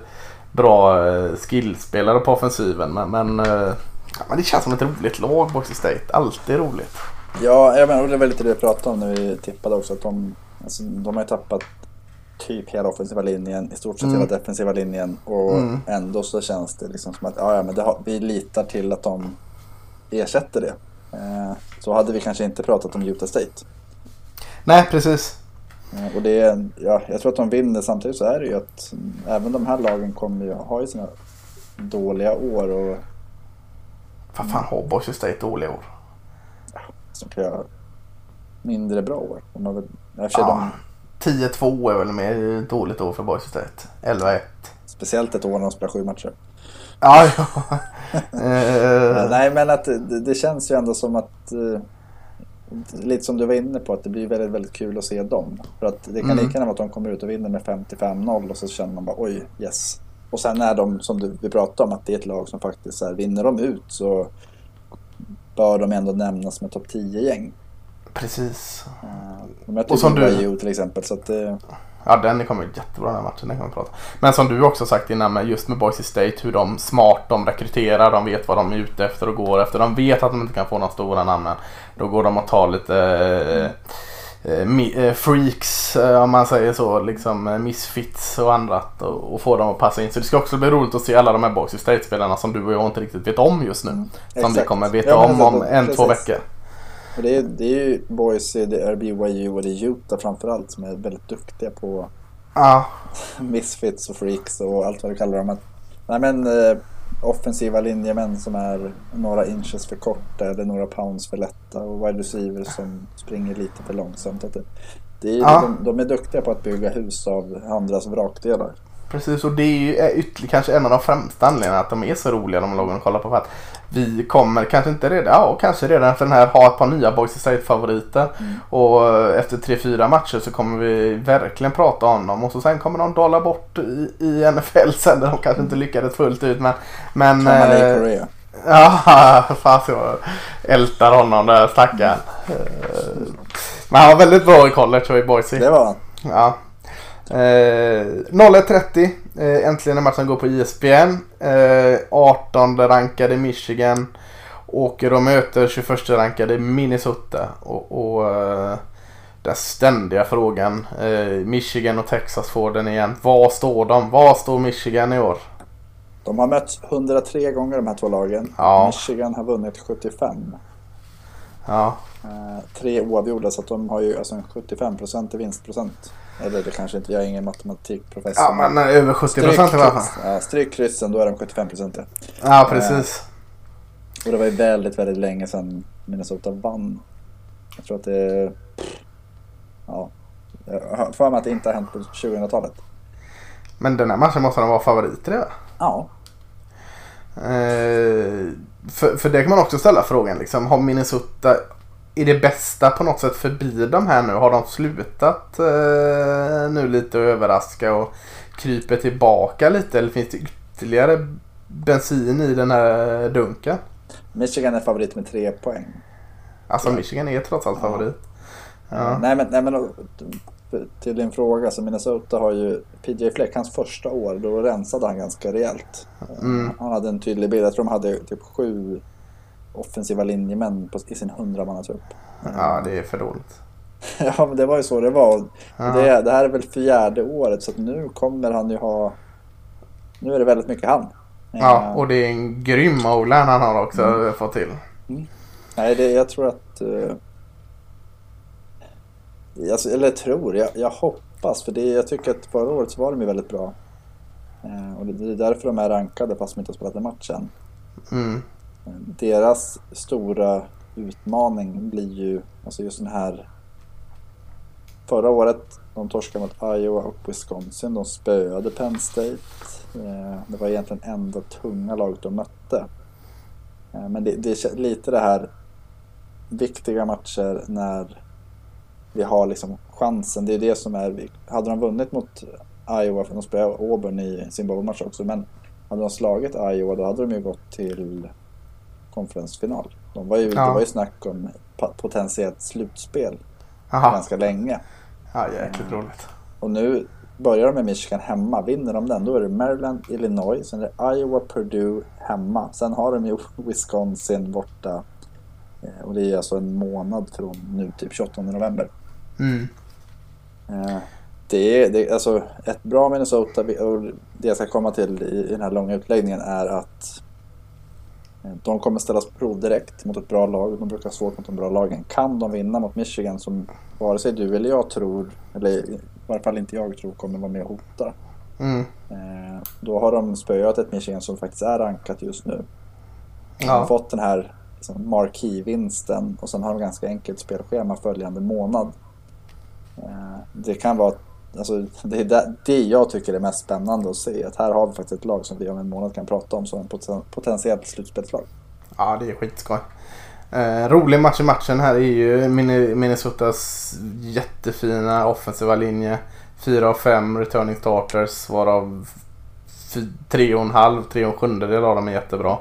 bra eh, skillspelare på offensiven. Men, men, eh, ja, men det känns som ett roligt lag Boise State. Alltid roligt. Ja, jag menar, det var lite det vi pratade om när vi tippade också. Att de, alltså, de har ju tappat typ hela offensiva linjen, i stort sett Mm. hela defensiva linjen. Och Mm. ändå så känns det liksom som att ja, ja, men har, vi litar till att de ersätter det. Eh, så hade vi kanske inte pratat om Utah State. Nej precis. Eh, och det är, ja, jag tror att de vinner. Samtidigt så är det ju att mm, även de här lagen kommer ju ha ju sina dåliga år och Vad fan har Boise State dåliga år? som kan göra mindre bra år. De har väl, Ja. de, 10-2 är väl mer dåligt år för Boise State. 11-1. speciellt ett år när de spelar sju matcher. Ja, ja. Eh, Nej, men att det, det känns ju ändå som att eh, lite som du var inne på att det blir väldigt, väldigt kul att se dem. För att det kan Mm. lika gärna vara att de kommer ut och vinner med 55-0 och så känner man bara oj, yes. Och sen är de, som du, vi pratade om, att det är ett lag som faktiskt så här, vinner de ut så bör de ändå nämnas med topp 10-gäng. precis. Uh, de möter Och som du- till exempel. Så att, eh, Ja, den kommer jättebra den matchen. Den kan vi prata. Men som du också sagt innan med just med Boise State hur de smart de rekryterar. De vet vad de är ute efter och går efter. De vet att de inte kan få några stora namn. Då går de och tar lite eh, eh, freaks eh, om man säger så. Liksom misfits och annat. Och, och få dem att passa in. Så det ska också bli roligt att se alla de här Boise State-spelarna som du och jag inte riktigt vet om just nu. Som vi exakt. kommer veta Ja, om om en, två Precis. veckor. Och det, är, det är ju Boise, det är BYU och det är Utah framförallt som är väldigt duktiga på Ja, misfits och freaks och allt vad du kallar dem. Att, nej men, eh, offensiva linjemän som är några inches för korta eller några pounds för lätta och wide receivers som springer lite för långsamt. Att det, det är, Ja. de, de är duktiga på att bygga hus av andras vrakdelar. Precis och det är ju ytterligare kanske en av de främsta anledningarna att de är så roliga de lagen att kolla på. För att vi kommer kanske inte redan, ja kanske redan efter den här ha ett par nya Boys State favoriter. Och eh, efter tre fyra matcher så kommer vi verkligen prata om dem. Och så sen kommer de dala bort i, i NFL sen där de kanske inte lyckades fullt ut. Men, men eh, Lake Korea. Ja, fast jag ältar honom där stackaren. Eh, Men han var väldigt bra i college och i Boise. Det var han. Ja. Eh, 01.30. Eh, äntligen en match som går på. Eh, 18 rankade Michigan. Åker och möter 21 rankade Minnesota. Och, och eh, den ständiga frågan. Eh, Michigan och Texas får den igen. Var står de? Var står Michigan i år? De har mötts 103 gånger de här två lagen. Ja. Michigan har vunnit 75. Ja, Eh, tre oavgjorda så de har ju alltså en 75% i vinstprocent. Eller det kanske inte, jag är ingen matematikprofessor. ja men eh, över 70 procent i alla fall. Ja, stryk kryssen, då är de 75% Ja, precis. Och det var ju väldigt, väldigt länge sedan Minnesota vann. Jag tror att det... Ja. Jag har för mig att det inte har hänt på 2000-talet. Men den här matchen måste de vara favoriter i va? Ja. Eh, för, för det kan man också ställa frågan liksom. Har Minnesota är det bästa på något sätt förbi de här nu? Har de slutat eh, nu lite och överraska och kryper tillbaka lite? Eller finns det ytterligare bensin i den här dunken? Michigan är favorit med tre poäng. Alltså Michigan är trots allt favorit. Ja. Nej men, nej, men till din fråga, så Minnesota har ju PJ Fleck, hans första år, då rensade han ganska rejält. Mm. Han hade en tydlig bild, jag tror de hade typ sju offensiva linjemän på, i sin hundramannatrupp. ja, det är för dåligt. Ja, men det var ju så det var. Ja. Det, det här är väl fjärde året så att nu kommer han ju ha... Nu är det väldigt mycket han. Ja, Eh, och det är en grym o-line han har också fått till. Nej, det, jag tror att... Uh, alltså, eller tror, jag, jag hoppas. För det, jag tycker att förra året så var de ju väldigt bra. Eh, och det, det är därför de är rankade fast de inte har spelat en match än. Mm. Deras stora utmaning blir ju alltså just den här... Förra året, de torskade mot Iowa och Wisconsin. De spöade Penn State. Eh, det var egentligen enda tunga laget de mötte. Eh, men det, det är lite det här viktiga matcher när vi har liksom chansen. Det är det som är... Hade de vunnit mot Iowa, för de spöade Auburn i sin bollmatch också, men hade de slagit Iowa då hade de ju gått till konferensfinal. De var ju, Ja. Det var ju snack om potentiellt slutspel Aha. ganska länge. Ja, jäkligt roligt. Och nu börjar de med Michigan hemma. Vinner de den då är det Maryland, Illinois, sen är det Iowa, Purdue hemma. Sen har de ju Wisconsin borta. Eh, Och det är alltså en månad från nu, typ 28 november. Mm. Eh, Det är, det är alltså ett bra Minnesota och det jag ska komma till i, i den här långa utläggningen är att de kommer ställas på prov direkt mot ett bra lag. De brukar ha svårt mot de bra lagen. Kan de vinna mot Michigan som vare sig du eller jag tror, eller i varje fall inte jag tror kommer vara med och hota. Mm. Eh, Då har de spöat ett Michigan som faktiskt är rankat just nu. De har fått den här liksom, marquee-vinsten och sen har de ganska enkelt spelschema följande månad. Eh, Det kan vara, alltså, det är det, det jag tycker är mest spännande att se. Att här har vi faktiskt ett lag som vi om en månad kan prata om som en poten, potentiellt slutspelslag. Ja, det är skitskoj. Eh, rolig match i matchen här är ju Minnesotas jättefina offensiva linje. Fyra av fem returning starters varav 3,5, 3 och en sjundedel av dem är jättebra.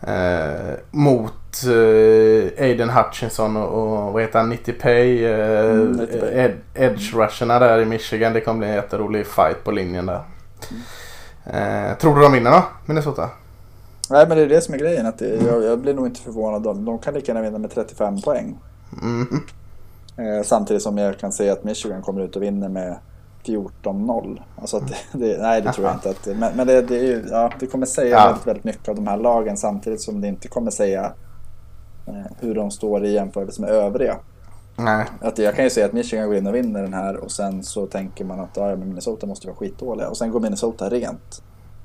Eh, mot eh, Aiden Hutchinson och, och vad heter han, Nitti Pay. Eh, Mm, Pay. ed, edge rusherna där i Michigan. Det kommer bli en jätterolig fight på linjen där. Eh, tror du de vinner då, Minnesota? Nej men det är det som är grejen. Att det, jag, jag blir nog inte förvånad. om De kan lika gärna vinna med 35 poäng. Mm. Eh, samtidigt som jag kan säga att Michigan kommer ut och vinner med 14-0. Alltså att det, nej, det tror jag inte. Att, men men det, det, är ju, ja, det kommer säga Ja. väldigt, väldigt mycket av de här lagen samtidigt som det inte kommer säga eh, hur de står i jämförelse med övriga. Nej. Att jag kan ju säga att Michigan går in och vinner den här och sen så tänker man att ja, Minnesota måste vara skitdåliga och sen går Minnesota rent.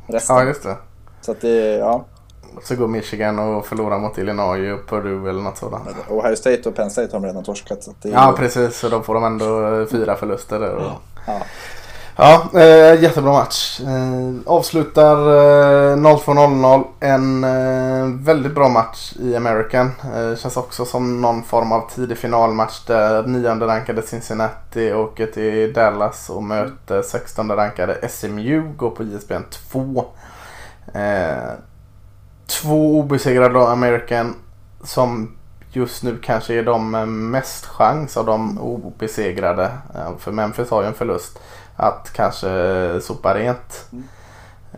Resten. Ja, just det. Så att det, ja. Så går Michigan och förlorar mot Illinois och Purdue eller något sådant. Ohio State och Penn State har de redan torskat. Så det är Ja precis, så då får de ändå eh, fyra förluster där. Och... Ja. Ja, eh, jättebra match. Eh, avslutar eh, 0-2-0-0. En eh, väldigt bra match i American. Eh, känns också som någon form av tidig finalmatch där nionde rankade Cincinnati åker till Dallas och möter 16 rankade SMU. Går på ISBN 2. Eh, två obesegrade American som just nu kanske är de med mest chans av de obesegrade. Eh, för Memphis har ju en förlust att kanske sopa rent.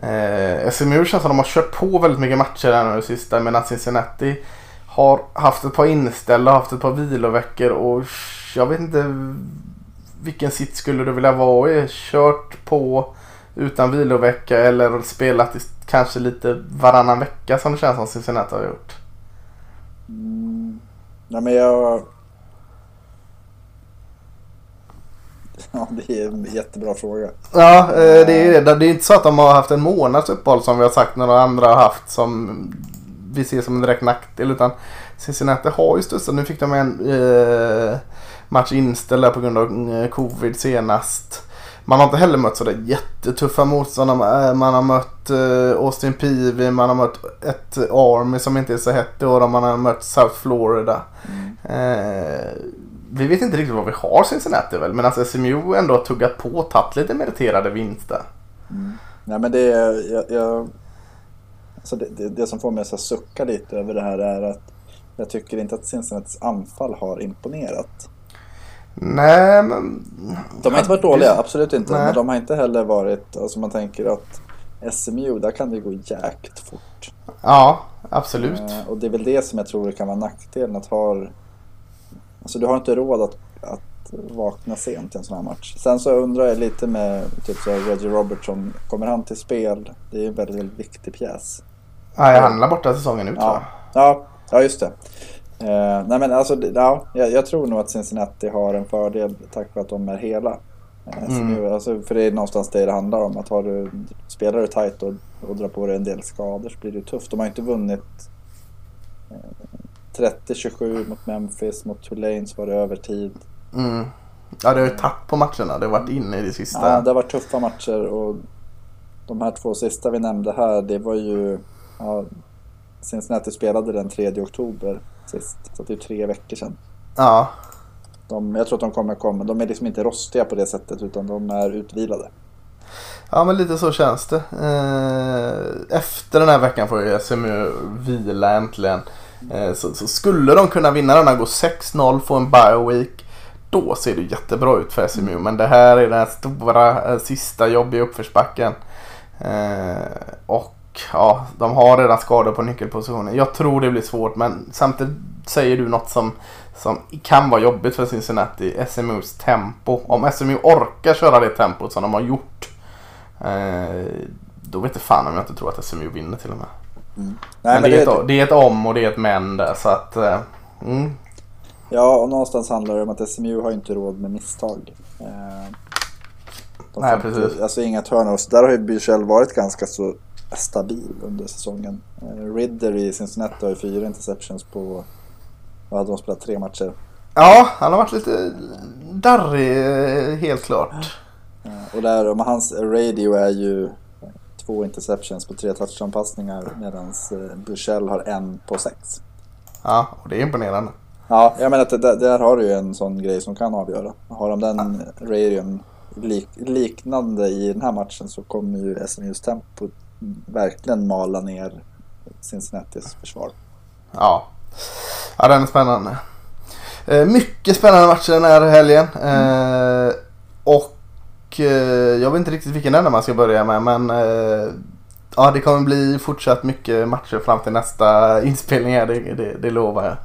Eh, SMU känns som de har kört på väldigt mycket matcher här nu sista medan Cincinnati har haft ett par inställda, haft ett par viloveckor och jag vet inte vilken sitt skulle du vilja vara i? Kört på utan vilovecka eller spelat i kanske lite varannan vecka som det känns som Cincinnati har gjort. Mm. Nej men jag... Ja, det är en jättebra fråga. Ja, eh, det är det. Det är inte så att de har haft en månads uppehåll som vi har sagt några andra har haft som vi ser som en direkt nackdel. Utan Cincinnati har ju studsat. Nu fick de en eh, match inställd på grund av eh, covid senast. Man har inte heller mött sådär jättetuffa motståndare. Man har mött Austin Peavy, man har mött ett Army som inte är så hett i år och man har mött South Florida. Eh, vi vet inte riktigt vad vi har Cincinnati väl. Men alltså SMU ändå har tuggat på och tagit lite meriterade vinster. Nej men det är... Jag, jag, alltså det, det, det som får mig att sucka lite över det här är att jag tycker inte att Cincinnatis anfall har imponerat. Nej men... De har inte varit dåliga, absolut inte. Nej. Men de har inte heller varit, alltså man tänker att SMU, där kan det gå jäkligt fort. Ja, absolut. Eh, och det är väl det som jag tror kan vara nackdelen att ha... Alltså du har inte råd att, att vakna sent i en sån här match. Sen så undrar jag lite med typ så Reggie Robertson, kommer han till spel? Det är en väldigt, väldigt viktig pjäs. Nej, han är borta säsongen ut Ja, jag. ja, ja just det. Eh, nej men alltså, ja, jag, jag tror nog att Cincinnati har en fördel tack vare att de är hela. Eh, Mm. SMU, alltså, för det är någonstans det det handlar om. Att har du, spelar du tight och, och drar på dig en del skador så blir det tufft. De har inte vunnit eh, 30-27 mot Memphis, mot Tulane så var det övertid. Mm. Ja, det har ju tagit på matcherna. Det har varit inne i det sista. Ja, det har varit tuffa matcher och de här två sista vi nämnde här, det var ju... Ja, Cincinnati spelade den 3 oktober sist, så det är tre veckor sedan. ja. De, jag tror att de kommer komma. De är liksom inte rostiga på det sättet utan de är utvilade. Ja men lite så känns det. Eh, Efter den här veckan får ju SMU vila äntligen. Eh, Så, så skulle de kunna vinna den här, gå 6-0, få en bye week. Då ser det jättebra ut för SMU. Men det här är den stora eh, sista jobbiga uppförsbacken. Eh, Och ja, de har redan skador på nyckelpositionen. Jag tror det blir svårt men samtidigt säger du något som, som kan vara jobbigt för Cincinnati. SMUs tempo. Om SMU orkar köra det tempot som de har gjort. Eh, då vet jag fan om jag inte tror att SMU vinner till och med. Nej, men men det, är det, ett, det är ett om och det är ett men där så att... eh, Mm, ja, och någonstans handlar det om att SMU har inte råd med misstag. Eh, de Nej, precis. Inte, alltså inga turnovers. Där har ju Bychell varit ganska så stabil under säsongen. Eh, Ridder i Cincinnati har ju fyra interceptions på... Vad hade de spelat? Tre matcher. ja, han har varit lite darrig helt klart. Eh, och där, och hans radio är ju två interceptions på tre touchdown-passningar medan eh, Bushell har en på sex. Ja, och det är imponerande. Ja, jag menar att det, där, har du ju en sån grej som kan avgöra. Har de den radion lik, liknande i den här matchen så kommer ju SMUs tempo verkligen mala ner Cincinnatis försvar. Ja, ja den är spännande. Eh, mycket spännande matcher den här helgen. Eh, och jag vet inte riktigt vilken ända man ska börja med men eh, ja, det kommer bli fortsatt mycket matcher fram till nästa inspelning här, det, det, det lovar jag.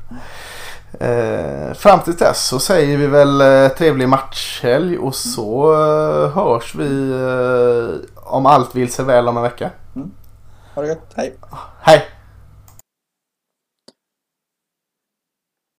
Eh, fram till dess så säger vi väl eh, trevlig matchhelg och så eh, hörs vi eh, om allt vill sig väl om en vecka. Ha det gött, hej! Hej!